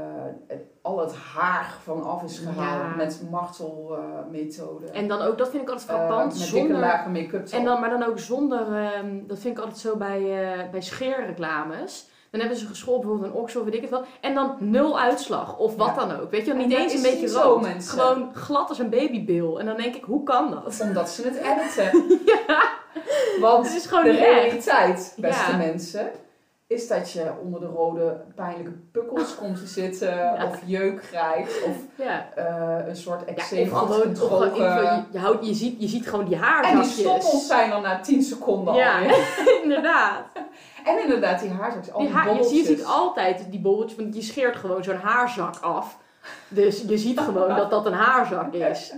al het haar van af is gehaald Ja. met martelmethoden. En dan ook, dat vind ik altijd Eh, frappant. met dikke zonder, lage make-up. en dan, maar dan ook zonder, ehm, dat vind ik altijd zo bij, bij scheerreclames. Dan hebben ze geschoold bijvoorbeeld een oksel, weet ik het wat. En dan nul uitslag. Of wat Ja. dan ook. Weet je, En niet eens een beetje rood. mensen. Gewoon glad als een babybil. En dan denk ik, hoe kan dat? Omdat ze het editen. Want Het is gewoon de realiteit, beste Ja. mensen, is dat je onder de rode pijnlijke pukkels komt te zitten. Of jeuk krijgt. Of Ja. eh, een soort Ja, eczeem of gedrogen. je, je, houdt, je, ziet, je ziet gewoon die En haarzakjes. die stoppels zijn dan na 10 seconden Ja, alweer. inderdaad. En inderdaad, die haarzakjes, al Die die, haar, je, ziet altijd die bolletjes, want je scheert gewoon zo'n haarzak af. Dus je ziet gewoon dat dat een haarzak is.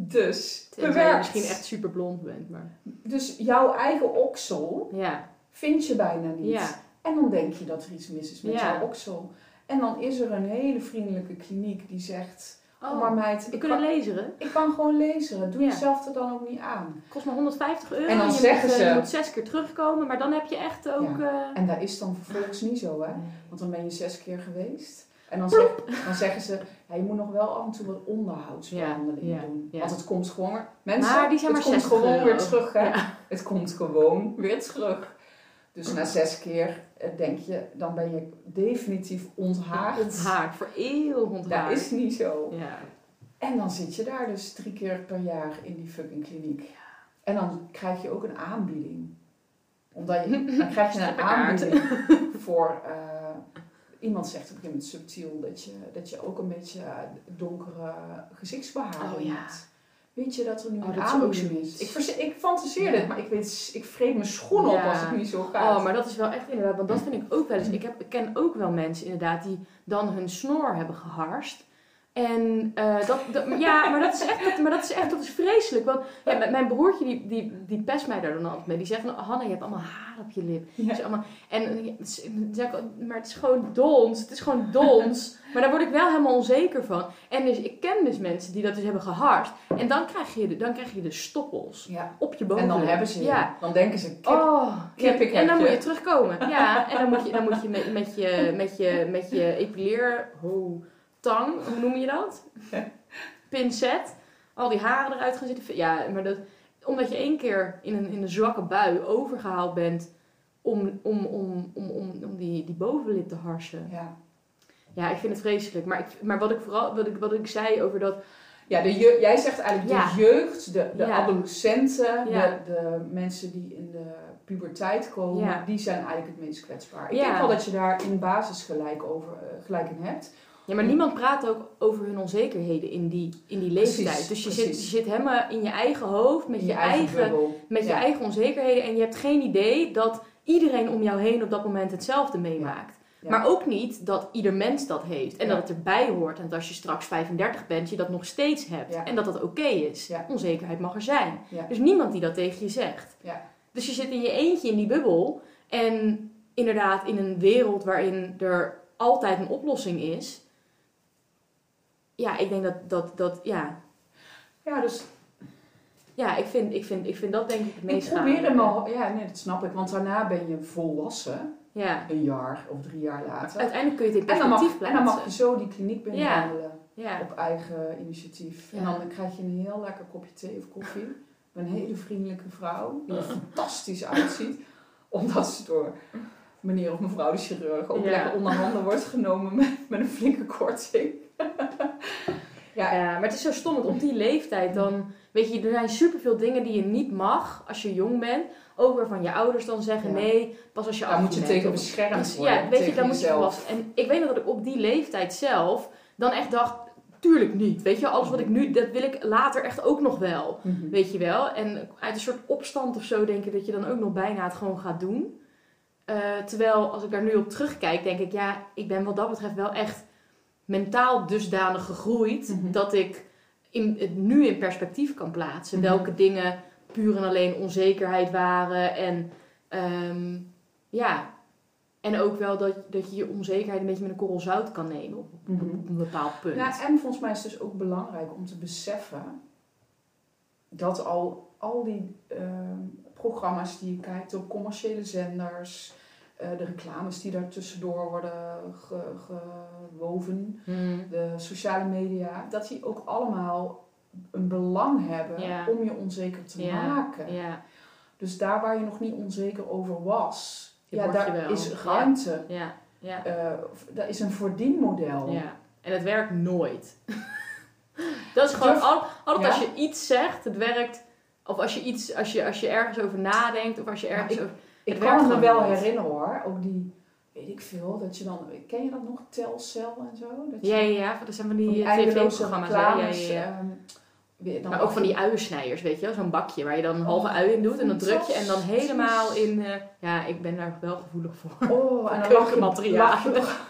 Dus, Tenzij je misschien echt super blond bent. Maar... Dus jouw eigen oksel Ja, vind je bijna niet. ja, En dan denk je dat er iets mis is met Ja. jouw oksel. En dan is er een hele vriendelijke kliniek die zegt... Oh, maar meid, we ik kunnen kan, lezen. ik kan gewoon lezen. Doe Ja. jezelf er dan ook niet aan. Kost maar 150 euro. En dan je zeggen moet, eh, ze- Je moet zes keer terugkomen, maar dan heb je echt ook... eh, En dat is dan vervolgens niet zo, hè. Want dan ben je zes keer geweest. En dan, zeg, dan zeggen ze, ja, je moet nog wel af en toe wat onderhoudsbehandelingen Ja, ja, doen. ja. Want het komt gewoon... Mensen, Maar die zijn het maar komt 60 gewoon euro. weer terug, hè. Ja. Het komt gewoon weer terug. Dus na zes keer eh, denk je, dan ben je definitief onthaard. Onthaard, voor eeuwig onthaard. Dat is niet zo. Ja. En dan zit je daar dus drie keer per jaar in die fucking kliniek. En dan krijg je ook een aanbieding. Omdat je, dan krijg je een aanbieding voor... eh, iemand zegt op een gegeven moment subtiel dat je, dat je ook een beetje eh, donkere gezichtsbeharing Oh, ja. hebt. Weet je dat er nu Oh, een is? Ik, ik Ja. dit, maar ik, weet, ik vreet mijn schoenen Ja. op als het niet zo gaat. Oh, maar dat is wel echt inderdaad, want dat vind ik ook wel eens. Ik, heb, ik ken ook wel mensen inderdaad die dan hun snor hebben geharst. En eh, dat, dat- ja, maar dat is echt, dat, maar dat is echt, dat is vreselijk. Want ja, mijn- broertje die, die, die pest mij daar dan altijd mee. Die zegt van, Hanna, je hebt allemaal haar op je lip. Ja. Dus allemaal, en eh, zeg maar het is gewoon dons. Het is gewoon dons. maar daar word ik wel helemaal onzeker van. En dus, ik ken dus mensen die dat dus hebben geharst. En dan krijg je de, dan krijg je de stoppels Ja. op je En bovenlip. dan hebben ze je. Ja. Dan denken ze, kip, Oh, kip, ik en dan moet je. je terugkomen. Ja, en dan moet je, dan moet je met, met je, met je, met je epileer... Oh, tang, hoe noem je dat? Pincet. Al die haren eruit gaan zitten. Ja, maar dat, omdat je één keer in een, in een zwakke bui overgehaald bent om, om, om, om, om, om die, die bovenlip te harsen. Ja. Ja, ik vind het vreselijk. Maar, ik, maar wat ik vooral wat ik, wat ik zei over dat. Ja, de je, jij zegt eigenlijk Ja. de jeugd, de, de Ja. adolescenten, Ja. de, de mensen die in de puberteit komen, die zijn eigenlijk het meest kwetsbaar. Ik denk wel dat je daar in basis gelijk, over, eh, gelijk in hebt. Ja, maar niemand praat ook over hun onzekerheden in die, in die Precies, leeftijd. Dus je zit, je precies. zit helemaal in je eigen hoofd met je, eigen, met je eigen onzekerheden. En je hebt geen idee dat iedereen om jou heen op dat moment hetzelfde meemaakt. Ja. Maar ook niet dat ieder mens dat heeft. En Ja. dat het erbij hoort. En dat als je straks 35 bent, je dat nog steeds hebt. Ja. En dat dat oké is. Ja. Onzekerheid mag er zijn. Dus niemand die dat tegen je zegt. Ja. Dus je zit in je eentje in die bubbel. En inderdaad in een wereld waarin er altijd een oplossing is. Ja, ik denk dat, dat, dat ja. Ja, dus Ja, ik vind, ik, vind, ik vind dat denk ik het ik meest probeer schadelijke. hem al, ja nee, dat snap ik, want daarna ben je volwassen, Ja. een jaar of drie jaar later. Uiteindelijk kun je het in En dan, mag, perspectief en dan plaatsen. mag je zo die kliniek binnenwandelen Ja. op eigen initiatief. En dan krijg je een heel lekker kopje thee of koffie. Met een hele vriendelijke vrouw, die er fantastisch uitziet. Omdat ze door meneer of mevrouw de chirurg ook lekker onder handen wordt genomen met, met een flinke korting. ja, Ja, maar het is zo stom, want op die leeftijd dan... Weet je, er zijn superveel dingen die je niet mag als je jong bent. Ook waarvan je ouders dan zeggen, Ja. nee, pas als je daar moet je 18 bent. tegen beschermd Dus worden. ja, weet je, dan moet je jezelf. volwassen. En ik weet nog dat ik op die leeftijd zelf dan echt dacht, tuurlijk niet. Weet je, alles wat ik nu, dat wil ik later echt ook nog wel. Mhm. Weet je wel? En uit een soort opstand of zo denk ik dat je dan ook nog bijna het gewoon gaat doen. Eh, terwijl als ik daar nu op terugkijk, denk ik, ja, ik ben wat dat betreft wel echt mentaal dusdanig gegroeid Mhm. dat ik in, het nu in perspectief kan plaatsen. Mhm. Welke dingen puur en alleen onzekerheid waren. En ehm, ja, en ook wel dat, dat je je onzekerheid een beetje met een korrel zout kan nemen op, op, Mhm. op een bepaald punt. Ja, en volgens mij is het dus ook belangrijk om te beseffen dat al, al die ehm, programma's die je kijkt op commerciële zenders, de reclames die daar tussendoor worden ge- gewoven, Hmm. de sociale media, dat die ook allemaal een belang hebben Ja. om je onzeker te Ja. maken. Ja, Dus daar waar je nog niet onzeker over was, ja, daar is ruimte. ja, ja. Eh, daar is een verdienmodel. Ja, en het werkt nooit. dat is gewoon, Durf- al, altijd Ja. als je iets zegt, het werkt. Of als je, iets, als je, als je ergens over nadenkt, of als je ergens ik- over... Ik kan me wel herinneren hoor, ook die, weet ik veel, dat je dan, ken je dat nog, Telcel en zo? Dat je Ja, ja, ja, dat zijn van die, die tv-programma's. Ja, reclames, ja, ja. ehm, Maar ook van die uiensnijers, weet je wel? Zo'n bakje waar je dan een halve Oh, ui in doet. En dan druk je en dan helemaal in... eh, ja, ik ben daar wel gevoelig voor. Oh, en dan je, je nog.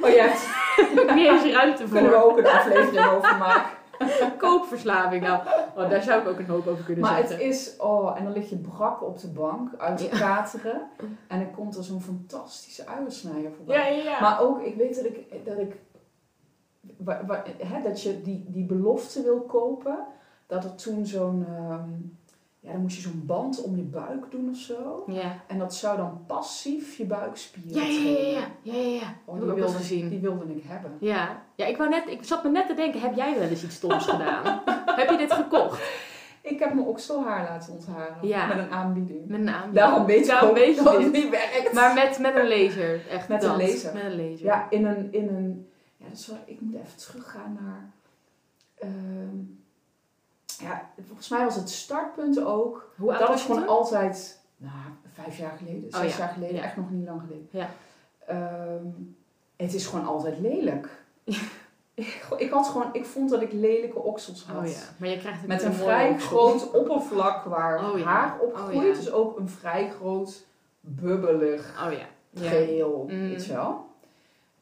oh ja, niet eens ruimte kunnen we voor. ook een aflevering over maken. Koopverslaving, nou. Oh, daar zou ik ook een hoop over kunnen Maar het zetten. is, oh, en dan lig je brak op de bank uit te Ja. kateren. En dan komt er zo'n fantastische uiensnijer voorbij. Ja, ja, ja. Maar ook, ik weet dat ik, dat, ik hè, dat je die, die belofte wil kopen, dat er toen zo'n, ehm, ja, dan moest je zo'n band om je buik doen of zo. ja. En dat zou dan passief je buikspieren Ja, ja, ja, ja. ja, ja, ja. Oh, die, wilde, gezien. die wilde ik hebben. Ja, ja ik, wou net, ik zat me net te denken, heb jij wel eens iets stoms gedaan? heb je dit gekocht? Ik heb mijn okselhaar laten ontharen Ja. met een aanbieding. Met een aanbieding. Daarom weet ik Daarom ook dat het niet werkt. Maar met, met een laser, echt Met een dat. laser. Met een laser. Ja, in een, in een ja, dat is wel, ik moet even teruggaan naar, ehm, ja, volgens mij was het startpunt ook, Hoe oud dat was gewoon toen? altijd, nou, vijf jaar geleden, Oh, zes ja. jaar geleden, Ja. echt nog niet lang geleden. Ja. Ehm, het is gewoon altijd lelijk. ik, had gewoon, ik vond dat ik lelijke oksels had. Oh ja, maar je krijgt Met een vrij oksel. groot oppervlak waar Oh ja. haar op Oh groeit. ja. Dus ook een vrij groot, bubbelig Oh ja. ja. geel, Mm. weet je wel.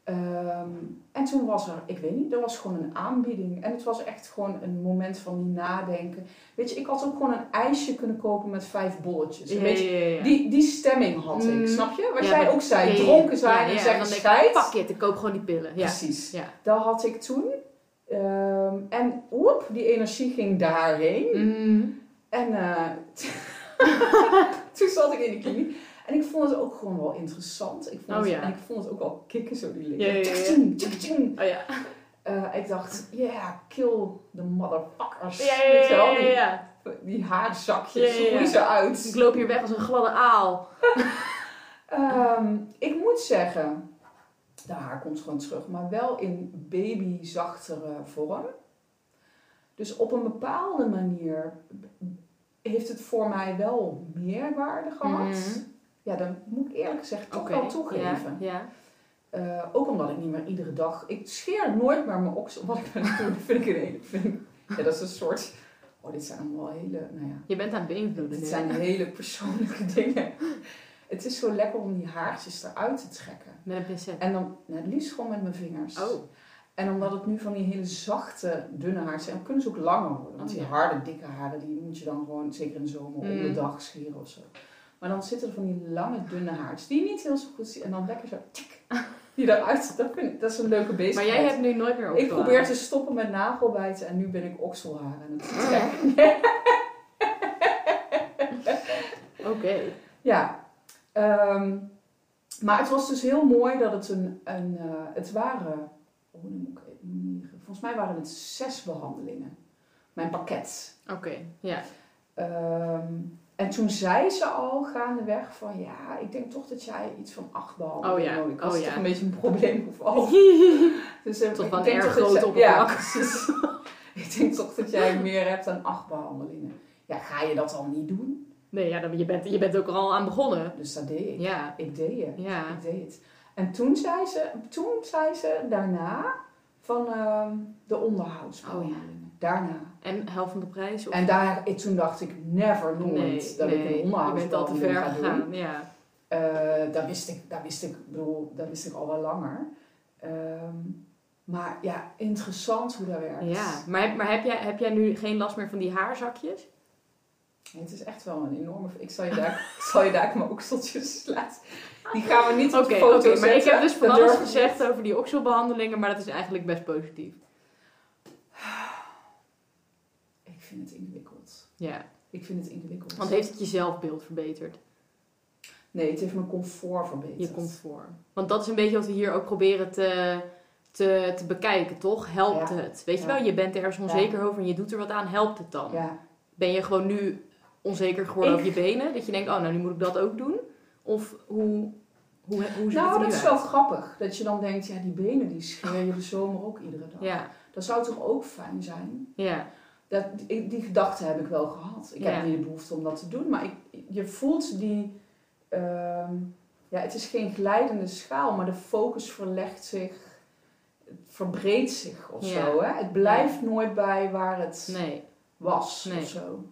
Ehm, en toen was er, ik weet niet, er was gewoon een aanbieding. En het was echt gewoon een moment van die nadenken. Weet je, ik had ook gewoon een ijsje kunnen kopen met vijf bolletjes. Ja, Weet je, ja, ja, ja. Die, die stemming had ik, Mm. snap je? Wat Ja, jij ook zei, dronken zijn en zeggen scheid. Fuck it, ik koop gewoon die pillen. Ja. Precies. Ja. Dat had ik toen. Ehm, en oep, die energie ging daarheen. Mm. En eh, toen zat ik in de kliniek. En ik vond het ook gewoon wel interessant. Ik vond Oh het, ja. En ik vond het ook wel kicken zo die Ja, ja, ja, ja. Oh ja. Eh, ik dacht, yeah, kill the motherfuckers. Ja, ja, ja, ja, die, ja. die haarzakjes, Ja, ja, ja. hoe ze uit. Ik loop hier weg als een gladde aal. Ehm, ik moet zeggen, de haar komt gewoon terug, maar wel in babyzachtere vorm. Dus op een bepaalde manier heeft het voor mij wel meerwaarde gehad. Mhm. Ja, dan moet ik eerlijk gezegd toch wel toegeven. Ja, ja. Eh, ook omdat ik niet meer iedere dag... Ik scheer nooit meer mijn oksel. Wat ik ben doen, vind ik een. Vind ja, dat is een soort... Oh, dit zijn allemaal hele... Nou ja, Je bent aan het beïnvloeden dit zijn hele persoonlijke dingen. Het is zo lekker om die haartjes eruit te trekken. Met een pincet. En dan nou, het liefst gewoon met mijn vingers. Oh. En omdat het nu van die hele zachte, dunne haartjes zijn, kunnen ze ook langer worden. Want Oh, die harde, dikke haren, die moet je dan gewoon, zeker in de zomer, Mm. dag scheren of zo. Maar dan zitten er van die lange, dunne haartjes, die je niet heel zo goed zien. En dan lekker zo, tik, die eruit. Dat, vind ik, dat is een leuke Maar bezigheid. jij hebt nu nooit meer Ik okselharen. probeer te stoppen met nagelbijten en nu ben ik okselharen aan het trekken. Oké. Ja, ehm, maar het was dus heel mooi dat het een, een eh, het waren, oh, nu moet ik even niet- volgens mij waren het zes behandelingen. Mijn pakket. Oké. Ja. Ehm, en toen zei ze al gaandeweg van ja, ik denk toch dat jij iets van acht behandelingen Oh ja, nodig hebt. Dat oh is ja. toch een beetje een probleemgeval. Dus, eh, Toch wel erg groot jij- Ja, precies. ik denk toch dat jij meer hebt dan acht behandelingen. Ja, ga je dat dan niet doen? Nee, ja, dan, je, bent, je bent ook al aan begonnen. Dus dat deed ik. Ja. Ik deed het. Ja. Ik deed het. En toen zei ze, toen zei ze daarna van ehm, de onderhoudsbehandelingen. Daarna. En helft van de prijs? Of... En daar, toen dacht ik, never nooit nee, dat nee. ik een je bent al te onderhoudsbehandeling ver ga gegaan. Ja. Eh, dat wist ik, dat wist ik, bedoel, dat wist ik al wel langer. Ehm, maar ja, interessant hoe dat werkt. ja. Maar, heb, maar heb, jij, heb jij nu geen last meer van die haarzakjes? Het is echt wel een enorme... Ik zal je daar, ik zal je daar mijn okseltjes laten. Die gaan we niet op Oké, de foto oké, maar ik heb dus van alles gezegd over die okselbehandelingen, maar dat is eigenlijk best positief. niet. Ik vind het ingewikkeld. Ja. Ik vind het ingewikkeld. Want heeft het je zelfbeeld verbeterd? Nee, het heeft mijn comfort verbeterd. Je comfort. Want dat is een beetje wat we hier ook proberen te, te, te bekijken, toch? Helpt Ja. het? Weet je Ja. wel, je bent ergens onzeker over en je doet er wat aan, helpt het dan? Ben je gewoon nu onzeker geworden Ik- over je benen? Dat je denkt, oh, nou nu moet ik dat ook doen? Of hoe, hoe, hoe het nou er dat is wel uit? grappig. Dat je dan denkt, ja die benen die scheer je de zomer ook iedere dag. Ja, Dat zou toch ook fijn zijn? ja, Dat, die, die gedachte heb ik wel gehad. Ik Ja. heb niet de behoefte om dat te doen. Maar ik, je voelt die... ehm, ja, het is geen glijdende schaal, maar de focus verlegt zich... Het verbreedt zich of Ja. zo. Hè? Het blijft nooit bij waar het nee, was Nee. of zo.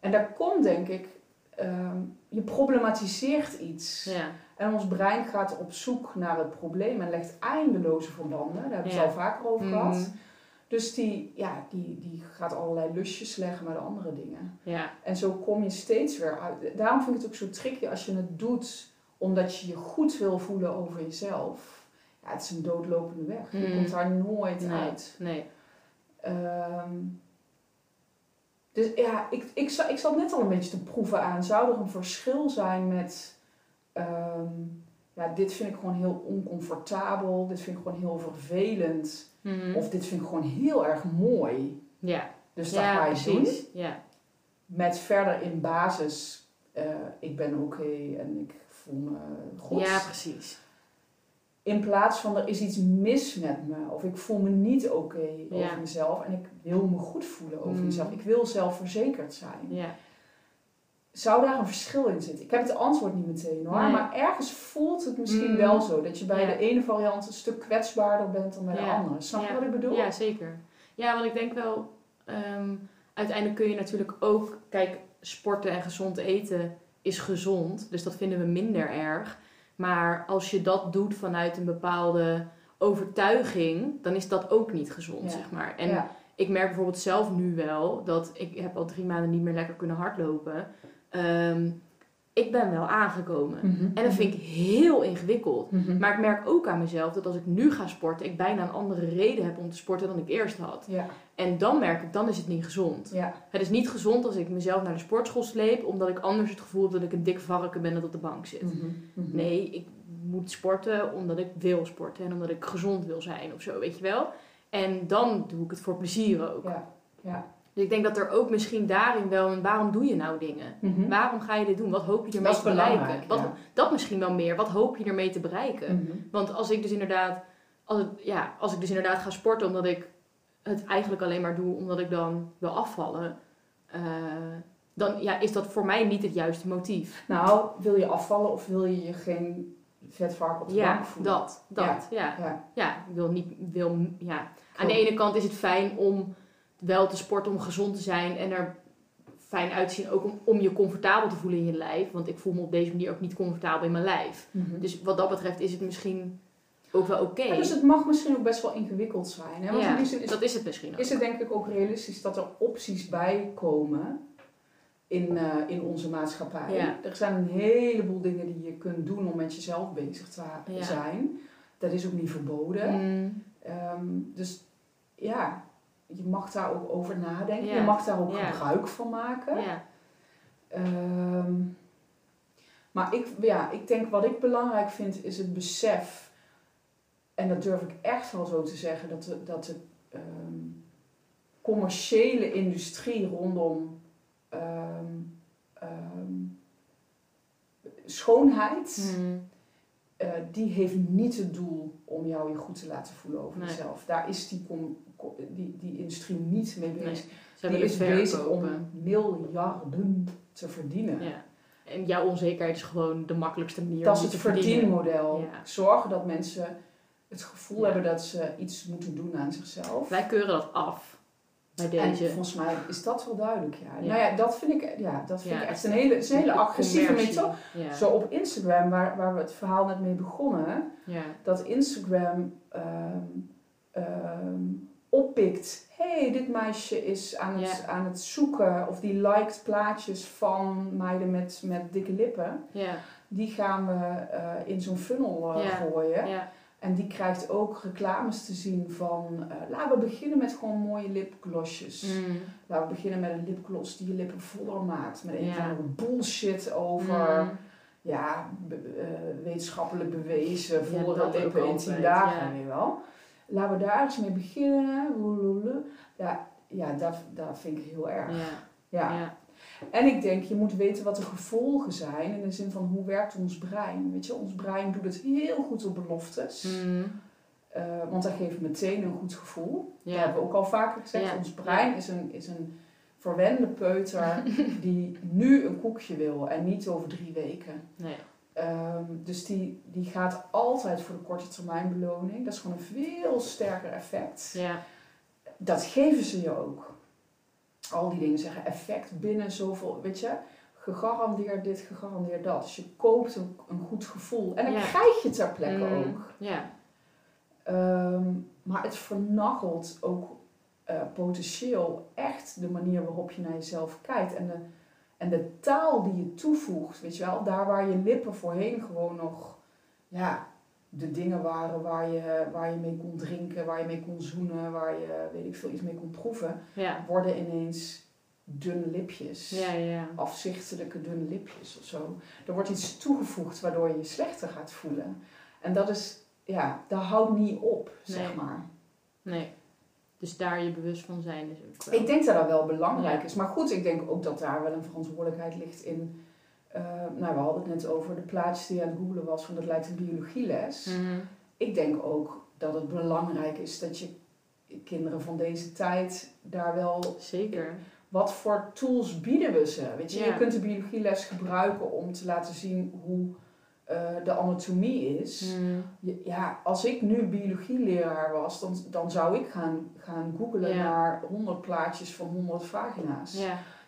En daar komt denk ik... ehm, je problematiseert iets. ja, En ons brein gaat op zoek naar het probleem en legt eindeloze verbanden. Daar hebben we het al vaker over gehad. Mhm. Dus die, ja, die, die gaat allerlei lusjes leggen met andere dingen. ja, En zo kom je steeds weer uit. Daarom vind ik het ook zo tricky als je het doet omdat je je goed wil voelen over jezelf. Ja, het is een doodlopende weg. Je Mhm. komt daar nooit Nee. uit. nee. Ehm, dus ja, ik, ik, ik zat net al een beetje te proeven aan. Zou er een verschil zijn met... ehm, ja, dit vind ik gewoon heel oncomfortabel. Dit vind ik gewoon heel vervelend. Mhm. Of dit vind ik gewoon heel erg mooi. ja, Dus dat ja ga je doen. precies. Ja. Met verder in basis, eh, ik ben oké en ik voel me goed. ja, precies. In plaats van er is iets mis met me of ik voel me niet oké Ja. over mezelf en ik wil me goed voelen over Mm. mezelf. Ik wil zelfverzekerd zijn. Ja, Zou daar een verschil in zitten? Ik heb het antwoord niet meteen hoor, Nee. maar ergens voelt het misschien Mm. wel zo. Dat je bij Ja. de ene variant een stuk kwetsbaarder bent dan bij de Ja. andere. Snap je Ja. wat ik bedoel? ja, zeker. Ja, want ik denk wel, ehm, uiteindelijk kun je natuurlijk ook, kijk, sporten en gezond eten is gezond, dus dat vinden we minder erg. Maar als je dat doet vanuit een bepaalde overtuiging, dan is dat ook niet gezond, zeg maar. En ik merk bijvoorbeeld zelf nu wel dat ik heb al drie maanden niet meer lekker kunnen hardlopen. Ehm, ik ben wel aangekomen. Mhm. En dat vind ik heel ingewikkeld. Mhm. Maar ik merk ook aan mezelf dat als ik nu ga sporten, ik bijna een andere reden heb om te sporten dan ik eerst had. Ja, En dan merk ik, dan is het niet gezond. ja. Het is niet gezond als ik mezelf naar de sportschool sleep, omdat ik anders het gevoel heb dat ik een dik varken ben dat op de bank zit. Mhm. Nee, ik moet sporten omdat ik wil sporten en omdat ik gezond wil zijn of zo, weet je wel. En dan doe ik het voor plezier ook. Ja, ja. Dus ik denk dat er ook misschien daarin wel een waarom doe je nou dingen? Mhm. Waarom ga je dit doen? Wat hoop je ermee te bereiken? Wat, ja. Dat misschien wel meer. Wat hoop je ermee te bereiken? Mhm. Want als ik dus inderdaad, als, het, ja, als ik dus inderdaad ga sporten omdat ik het eigenlijk alleen maar doe omdat ik dan wil afvallen, eh, dan ja, is dat voor mij niet het juiste motief. Nou, wil je afvallen of wil je je geen vetvark op de Ja, bank voelen? dat, dat, ja. Ja. Ja, ik wil niet, wil, ja. Aan de ene kant is het fijn om wel te sporten, om gezond te zijn en er fijn uit te zien, ook om, om je comfortabel te voelen in je lijf. Want ik voel me op deze manier ook niet comfortabel in mijn lijf. Mhm. Dus wat dat betreft is het misschien ook wel oké. Ja, dus het mag misschien ook best wel ingewikkeld zijn. Hè? Want Ja, in die zin is, dat is het misschien ook. is het denk ik ook realistisch dat er opties bij komen in, eh, in onze maatschappij. Ja. Er zijn een heleboel dingen die je kunt doen om met jezelf bezig te zijn. Dat is ook niet verboden. Mm, Ehm, dus ja, je mag daar ook over nadenken. Je mag daar ook gebruik van maken. ja. Ehm, maar ik, ja, ik denk wat ik belangrijk vind is het besef, en dat durf ik echt wel zo te zeggen, dat de, dat de ehm, commerciële industrie rondom ehm, schoonheid, Mm, eh, die heeft niet het doel om jou je goed te laten voelen over Nee. jezelf. Daar is die, com- co- die, die industrie niet mee Nee, bezig. Ze die is bezig om miljarden te verdienen. Ja. En jouw onzekerheid is gewoon de makkelijkste manier Dat om is die het te verdienen. verdienmodel. Ja. Zorgen dat mensen het gevoel Ja. hebben dat ze iets moeten doen aan zichzelf. Wij keuren dat af bij En deze. volgens mij is dat wel duidelijk, ja. Ja. Nou ja, dat vind ik, ja, dat vind ik echt een hele, het is een hele agressieve methode. Zo op Instagram, waar, waar we het verhaal net mee begonnen, Ja. dat Instagram ehm, oppikt. hey, dit meisje is aan het, aan het zoeken of die liked plaatjes van meiden met, met dikke lippen. Die gaan we eh, in zo'n funnel eh, gooien. En die krijgt ook reclames te zien van... eh, laten we beginnen met gewoon mooie lipglossjes. Mm. Laten we beginnen met een lipgloss die je lippen voller maakt. Met een andere bullshit over... Mm. Ja, be- wetenschappelijk bewezen, vollere dat lippen in tien dagen, ja. weet je wel. Laten we daar eens mee beginnen. Ja, ja dat, dat vind ik heel erg. Ja. Ja. En ik denk, je moet weten wat de gevolgen zijn. In de zin van, hoe werkt ons brein? Weet je, ons brein doet het heel goed op beloftes. Mm. Eh, want dat geeft meteen een goed gevoel. Dat hebben we ook al vaker gezegd. Ja. Ons brein is, een, is een verwende peuter die nu een koekje wil en niet over drie weken. Nee. Ehm, dus die, die gaat altijd voor de korte termijn beloning. Dat is gewoon een veel sterker effect. Ja. Dat geven ze je ook. Al die dingen zeggen effect binnen zoveel, weet je, gegarandeerd dit, gegarandeerd dat. Dus je koopt een, een goed gevoel. En dan Ja. krijg je ter plekke Mm. ook. Ja. Ehm, maar het vernachelt ook eh, potentieel echt de manier waarop je naar jezelf kijkt. En de, en de taal die je toevoegt, weet je wel. Daar waar je lippen voorheen gewoon nog, ja, de dingen waren waar je, waar je mee kon drinken, waar je mee kon zoenen, waar je, weet ik veel, iets mee kon proeven. Ja. Worden ineens dunne lipjes. Ja. Ja. Afzichtelijke dunne lipjes of zo. Er wordt iets toegevoegd waardoor je je slechter gaat voelen. En dat is, ja, dat houdt niet op, zeg Nee. maar. Nee. Dus daar je bewust van zijn is ook wel. Ik denk dat dat wel belangrijk Ja. is. Maar goed, ik denk ook dat daar wel een verantwoordelijkheid ligt in. eh, nou, we hadden het net over de plaatjes die aan het googelen was, van dat lijkt een biologieles. Mhm. Ik denk ook dat het belangrijk is dat je kinderen van deze tijd daar wel. Zeker. Wat voor tools bieden we ze? Weet je, Ja. je kunt de biologieles gebruiken om te laten zien hoe eh, de anatomie is. Je- Ja, als ik nu biologieleraar was, dan, dan zou ik gaan, gaan googlen naar 100 plaatjes van 100 vagina's.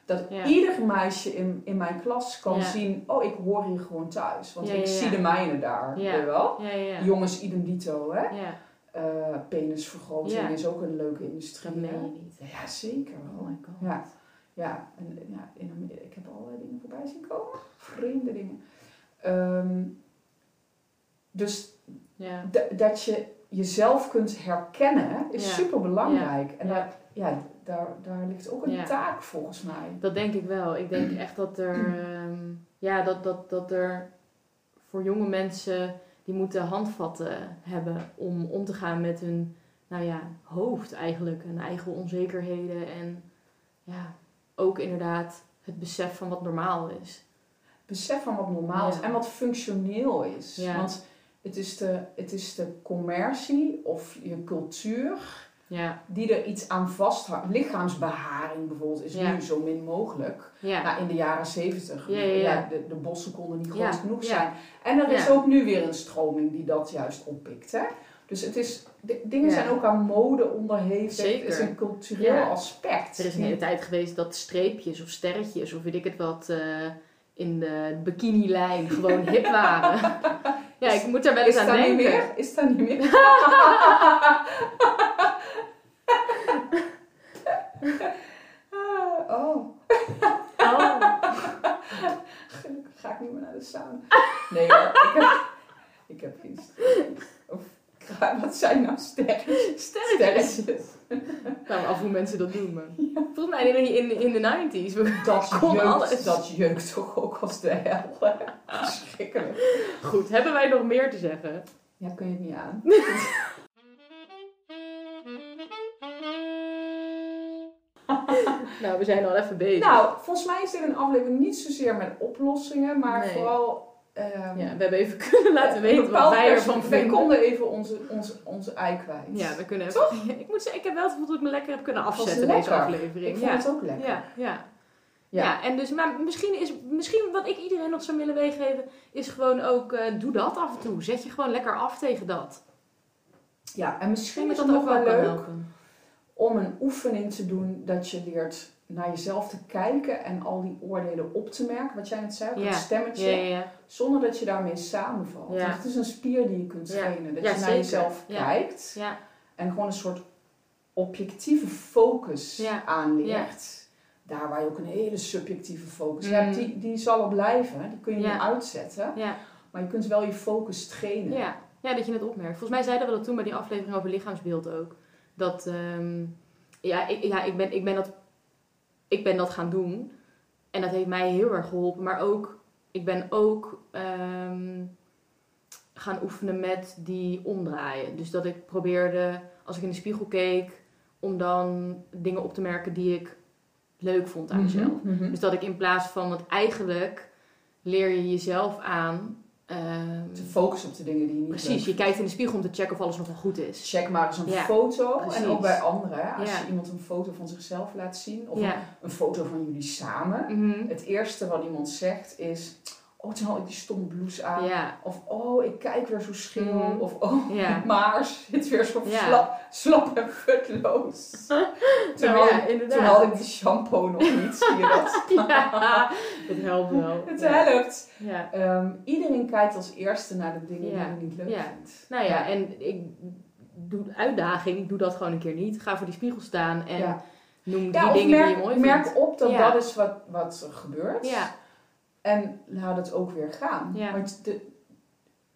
Dat ieder meisje in, in mijn klas kan zien, oh, ik hoor hier gewoon thuis. Want ik zie de mijne daar, weet je wel? Jongens idem dito, hè? Eh, penisvergroting is ook een leuke industrie. Dat meen je niet. Ja, zeker Oh wel. my god. Ja. Ja, en ja, in ik heb allerlei dingen voorbij zien komen. Vreemde dingen. Ehm, dus Ja. dat je jezelf kunt herkennen is Ja. super belangrijk. En daar, ja, daar, daar ligt ook een taak volgens mij. Dat denk ik wel. Ik denk echt dat er, ehm, ja, dat, dat, dat er voor jonge mensen die moeten handvatten hebben om om te gaan met hun, nou ja, hoofd eigenlijk, hun eigen onzekerheden en ja, ook inderdaad het besef van wat normaal is. Besef van wat normaal is en wat functioneel is. Want het is, de, het is de commercie of je cultuur Ja, die er iets aan vasthoudt. Lichaamsbeharing bijvoorbeeld is Ja. nu zo min mogelijk. ja, Nou, in de jaren zeventig. De, de bossen konden niet groot genoeg zijn. En er is ook nu weer een stroming die dat juist oppikt. Hè? Dus het is, de, dingen zijn ook aan mode onderhevig. Zeker. Het is een cultureel aspect. Er is een hele tijd geweest dat streepjes of sterretjes of weet ik het wat eh, in de bikini-lijn gewoon hip waren. ja, ik moet daar wel eens Is aan dat niet denken. meer? Is dat niet meer? Oh, Oh. gelukkig ga ik niet meer naar de sauna. Nee hoor, ik heb, ik heb geen. Of, wat zijn nou sterretjes? Sterretjes. Sterretjes. Nou, af hoe mensen dat doen, maar... Volgens mij in, in, in de 90s. we- Dat Kon jeukt, alles. dat jeukt toch ook als de hel. hè? Verschrikkelijk. Goed, hebben wij nog meer te zeggen? Ja, kun je het niet aan. Nou, we zijn al even bezig. Nou, volgens mij is dit een aflevering niet zozeer met oplossingen, maar Nee. vooral... ehm, ja, we hebben even kunnen laten weten wat wij ervan. Wij vinden. konden even onze, onze, onze ei kwijt. Ja, we kunnen even... Ik moet zeggen, ik heb wel het gevoel dat ik me lekker heb kunnen afzetten deze aflevering. Ik vond ja. het ook lekker. Ja, ja. Ja. Ja. en dus, maar misschien is, misschien wat ik iedereen nog zou willen meegeven, is gewoon ook, eh, doe dat af en toe. Zet je gewoon lekker af tegen dat. Ja, en misschien is dat nog ook wel leuk helpen. Om een oefening te doen dat je leert naar jezelf te kijken en al die oordelen op te merken. Wat jij net zei, dat Ja. stemmetje. Ja, ja, ja. Zonder dat je daarmee samenvalt. Want het is een spier die je kunt trainen. Dat je naar zeker. jezelf Ja. kijkt Ja, en gewoon een soort objectieve focus aanleert. Daar waar je ook een hele subjectieve focus Mm. hebt, die, die zal er blijven. Die kun je niet uitzetten. ja, Maar je kunt wel je focus trainen. ja. ja, dat je het opmerkt. Volgens mij zeiden we dat toen bij die aflevering over lichaamsbeeld ook. Dat, ehm, ja, ik, ja ik, ben, ik, ben dat, ik ben dat gaan doen. En dat heeft mij heel erg geholpen. Maar ook, ik ben ook ehm, gaan oefenen met die omdraaien. Dus dat ik probeerde, als ik in de spiegel keek, om dan dingen op te merken die ik leuk vond aan mezelf. Mhm, mhm. Dus dat ik in plaats van, want eigenlijk leer je jezelf aan. Ehm, Te focussen op de dingen die je niet precies, je kijkt in de spiegel om te checken of alles nog wel goed is. Check maar eens een Ja, foto. precies. En ook bij anderen. Als Ja. je iemand een foto van zichzelf laat zien. Of Ja. een foto van jullie samen. Mhm. Het eerste wat iemand zegt is... Oh, toen had ik die stomme blouse aan. Ja, Of oh, ik kijk weer zo schil. Mhm. Of oh, ja. maar zit weer zo Ja. slap, slap en futloos. toen, Nou had ik, toen had ik die shampoo nog niet, zie je dat? ja, dat helpt wel. Het helpt. Ja. Ehm, iedereen kijkt als eerste naar de dingen die hij niet leuk vindt. Nou ja, en ik doe uitdaging, doe dat gewoon een keer niet. Ga voor die spiegel staan en noem die dingen merk, die je mooi merk vindt. op dat dat is wat, wat er gebeurt. Ja, En laat het ook weer gaan. Ja. Want de,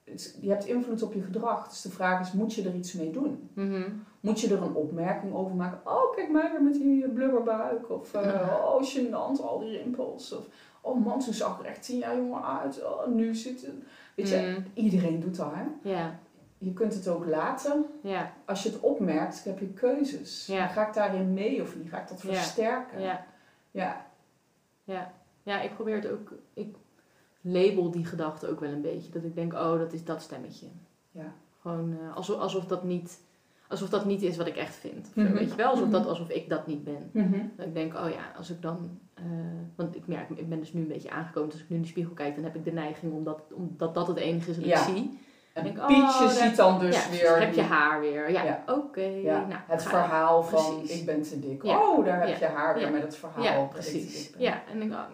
het- je hebt invloed op je gedrag. Dus de vraag is, moet je er iets mee doen? mhm. Moet je er een opmerking over maken? Oh, kijk mij weer met die blubberbuik. Of eh, oh, gênant, al die rimpels. Of oh man, ze zag er echt tien jaar jonger uit. Oh, nu zit het... Weet je, Mhm. iedereen doet dat, hè? ja, Je kunt het ook laten. ja, Als je het opmerkt, heb je keuzes. Ja. Ga ik daarin mee of niet? Ga ik dat Ja. versterken? ja, Ja. Ja. Ik probeer het ook, ik label die gedachte ook wel een beetje. Dat ik denk, oh, dat is dat stemmetje. Ja. Gewoon eh, alsof, alsof dat niet... Alsof dat niet is wat ik echt vind. Mhm. Weet je wel? Alsof, dat, Mhm. alsof ik dat niet ben. Mhm. Dat ik denk, oh ja, als ik dan... eh, want ik merk, ik ben dus nu een beetje aangekomen. Dus als ik nu in de spiegel kijk, dan heb ik de neiging omdat, omdat dat het enige is wat Ja. ik zie. En Denk, oh, Pietje daar- ziet dan dus ja, weer... heb je haar weer. Ja, Ja. oké. Ja, nou, het verhaal van Precies. ik ben te dik. Oh, daar heb je haar weer met het verhaal. Ja, dat ik precies. Ja, en ik denk, oh, nou,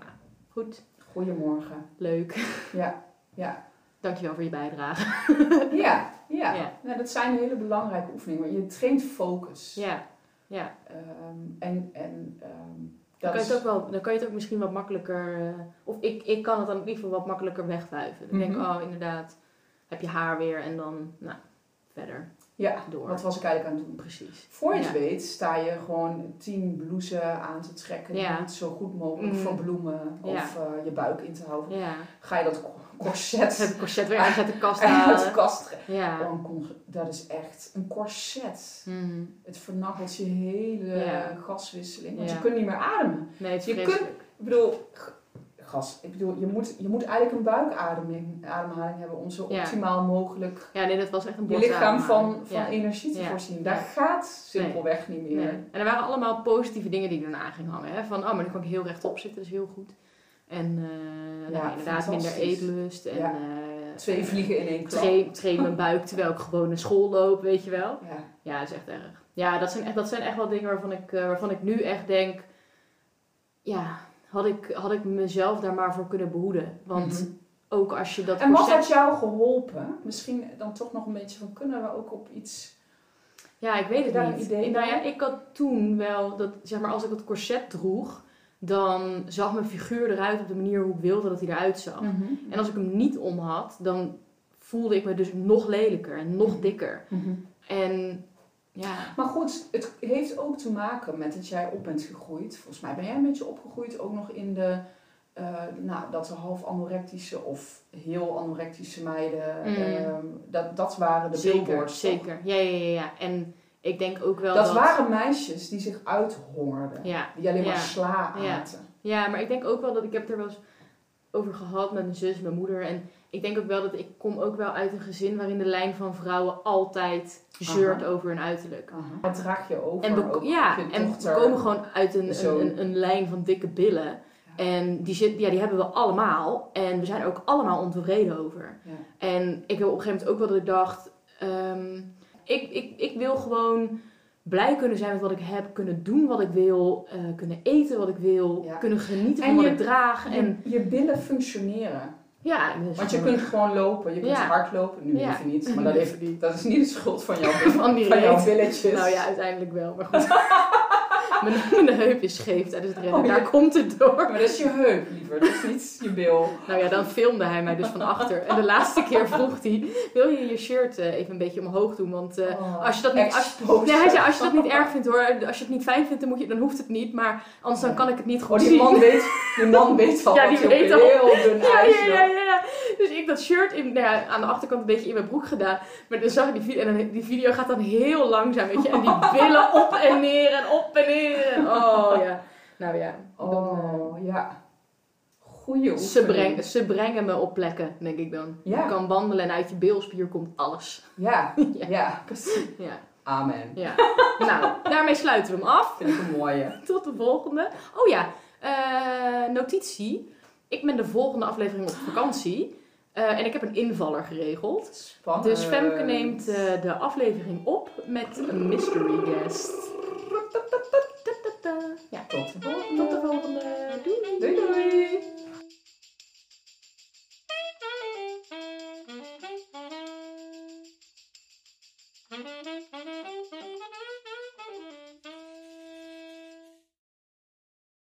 goed, Goedemorgen. leuk. Ja, ja. Dankjewel voor je bijdrage. Ja, ja. Ja. Nou, dat zijn hele belangrijke oefeningen. want Je traint focus. Ja, ja, Ehm, en en ehm, Dan Dat kan, je het ook wel, dan kan je het ook misschien wat makkelijker... eh, of ik, ik kan het dan in ieder geval wat makkelijker wegwuiven. Dan denk ik, Mhm. oh inderdaad, heb je haar weer en dan, nou, verder ja, door. wat was ik eigenlijk aan het doen? Precies. Voor je Ja. het weet sta je gewoon tien blouses aan te trekken. Die Ja. niet zo goed mogelijk Mhm. verbloemen. Of eh, je buik in te houden. Ja. Ga je dat co- corset Het corset weer uit de kast uit de halen. kast. Ja. Oh, dat is echt een corset. Mhm. Het vernachelt je hele gaswisseling. Want je kunt niet meer ademen. Nee, het is Je vreselijk. Ik bedoel, gas. Ik bedoel, je moet, je moet eigenlijk een buikademing ademhaling hebben om zo Ja. optimaal mogelijk Ja, nee, dat was echt een je lichaam van, van Ja. energie te voorzien. Daar gaat simpelweg niet meer. Nee. En er waren allemaal positieve dingen die erna gingen hangen. Hè? Van, oh, maar nu kan ik heel rechtop zitten, dat is heel goed. En eh, Ja, nou, inderdaad minder eetlust. En, eh, Twee vliegen in één klap. train, mijn buik terwijl ik gewoon naar school loop, weet je wel. Ja. Ja, dat is echt erg. Ja, dat zijn echt, dat zijn echt wel dingen waarvan ik, eh, waarvan ik nu echt denk... Ja, had ik, had ik mezelf daar maar voor kunnen behoeden. Want Mhm. ook als je dat En wat had jou geholpen? Misschien dan toch nog een beetje van, kunnen we ook op iets... Ja, ik weet het daar een niet. idee nou ja, ik had toen wel dat, zeg maar, als ik het corset droeg, dan zag mijn figuur eruit op de manier hoe ik wilde dat hij eruit zag. Mhm. En als ik hem niet om had, dan voelde ik me dus nog lelijker en nog dikker. Mhm. En ja, Maar goed, het heeft ook te maken met dat jij op bent gegroeid. Volgens mij ben jij een beetje opgegroeid ook nog in de... eh, nou, dat er half anorectische of heel anorectische meiden... Mm. ehm, dat, dat waren de zeker, billboards. zeker. Ja, ja, ja, ja. En ik denk ook wel Dat, dat... waren meisjes die zich uithongerden. Ja, Die alleen maar Ja. sla Ja. aten. Ja, maar ik denk ook wel dat ik heb het er wel eens over gehad met mijn zus en mijn moeder. En ik denk ook wel dat ik kom ook wel uit een gezin waarin de lijn van vrouwen altijd zeurt over hun uiterlijk. Dat draag je over En we, ook ja, en we komen gewoon uit een, een, een, een lijn van dikke billen. En die, zit, ja, die hebben we allemaal. En we zijn er ook allemaal ontevreden over. Ja. En ik heb op een gegeven moment ook wel dat ik dacht... ehm, ik, ik, ik wil gewoon blij kunnen zijn met wat ik heb. Kunnen doen wat ik wil. eh, kunnen eten wat ik wil. Ja. Kunnen genieten En van wat je- ik draag. En, Je, je billen functioneren. Ja, dus Want je kunt gewoon lopen. Je kunt Ja. hard lopen. Nu Ja. even niet. Maar dat, heeft, dat is niet de schuld van jouw, Van van jouw billetjes. Nou ja, uiteindelijk wel. Maar goed. mijn, mijn heup is scheef tijdens het rennen. Oh, ja. Daar komt het door. Maar dat is je heup, liever. Dat is niet je bil. Nou ja, dan filmde hij mij dus van achter. En de laatste keer vroeg hij: Wil je je shirt eh, even een beetje omhoog doen? Want eh, Oh, als je dat niet. Als, nee, hij zei: Als je dat niet erg vindt hoor. Als je het niet fijn vindt, dan, moet je, dan hoeft het niet. Maar anders dan kan ik het niet goed Oh, die zien. man weet, die man weet al Ja, die weet heel dun Ja, ja, ja, ja, ja. Dus ik dat shirt in, nou ja, aan de achterkant een beetje in mijn broek gedaan. Maar dan zag ik die video, en dan, die video gaat dan heel langzaam, weet je. En die billen op en neer en op en neer. Oh ja. Nou ja. dan, eh, Oh, ja. Goeie ze, breng, ze brengen me op plekken, denk ik dan. Ja. Je kan wandelen en uit je bilspier komt alles. Ja, Ja. ja, precies. Ja. Amen. ja. nou, daarmee sluiten we hem af. Vind ik een mooie. Tot de volgende. Oh ja, eh, notitie ik ben de volgende aflevering op vakantie. Eh, en ik heb een invaller geregeld. Dus Femke neemt eh, de aflevering op met een mystery guest. Ja, tot de volgende. Tot de volgende. Doei. doei.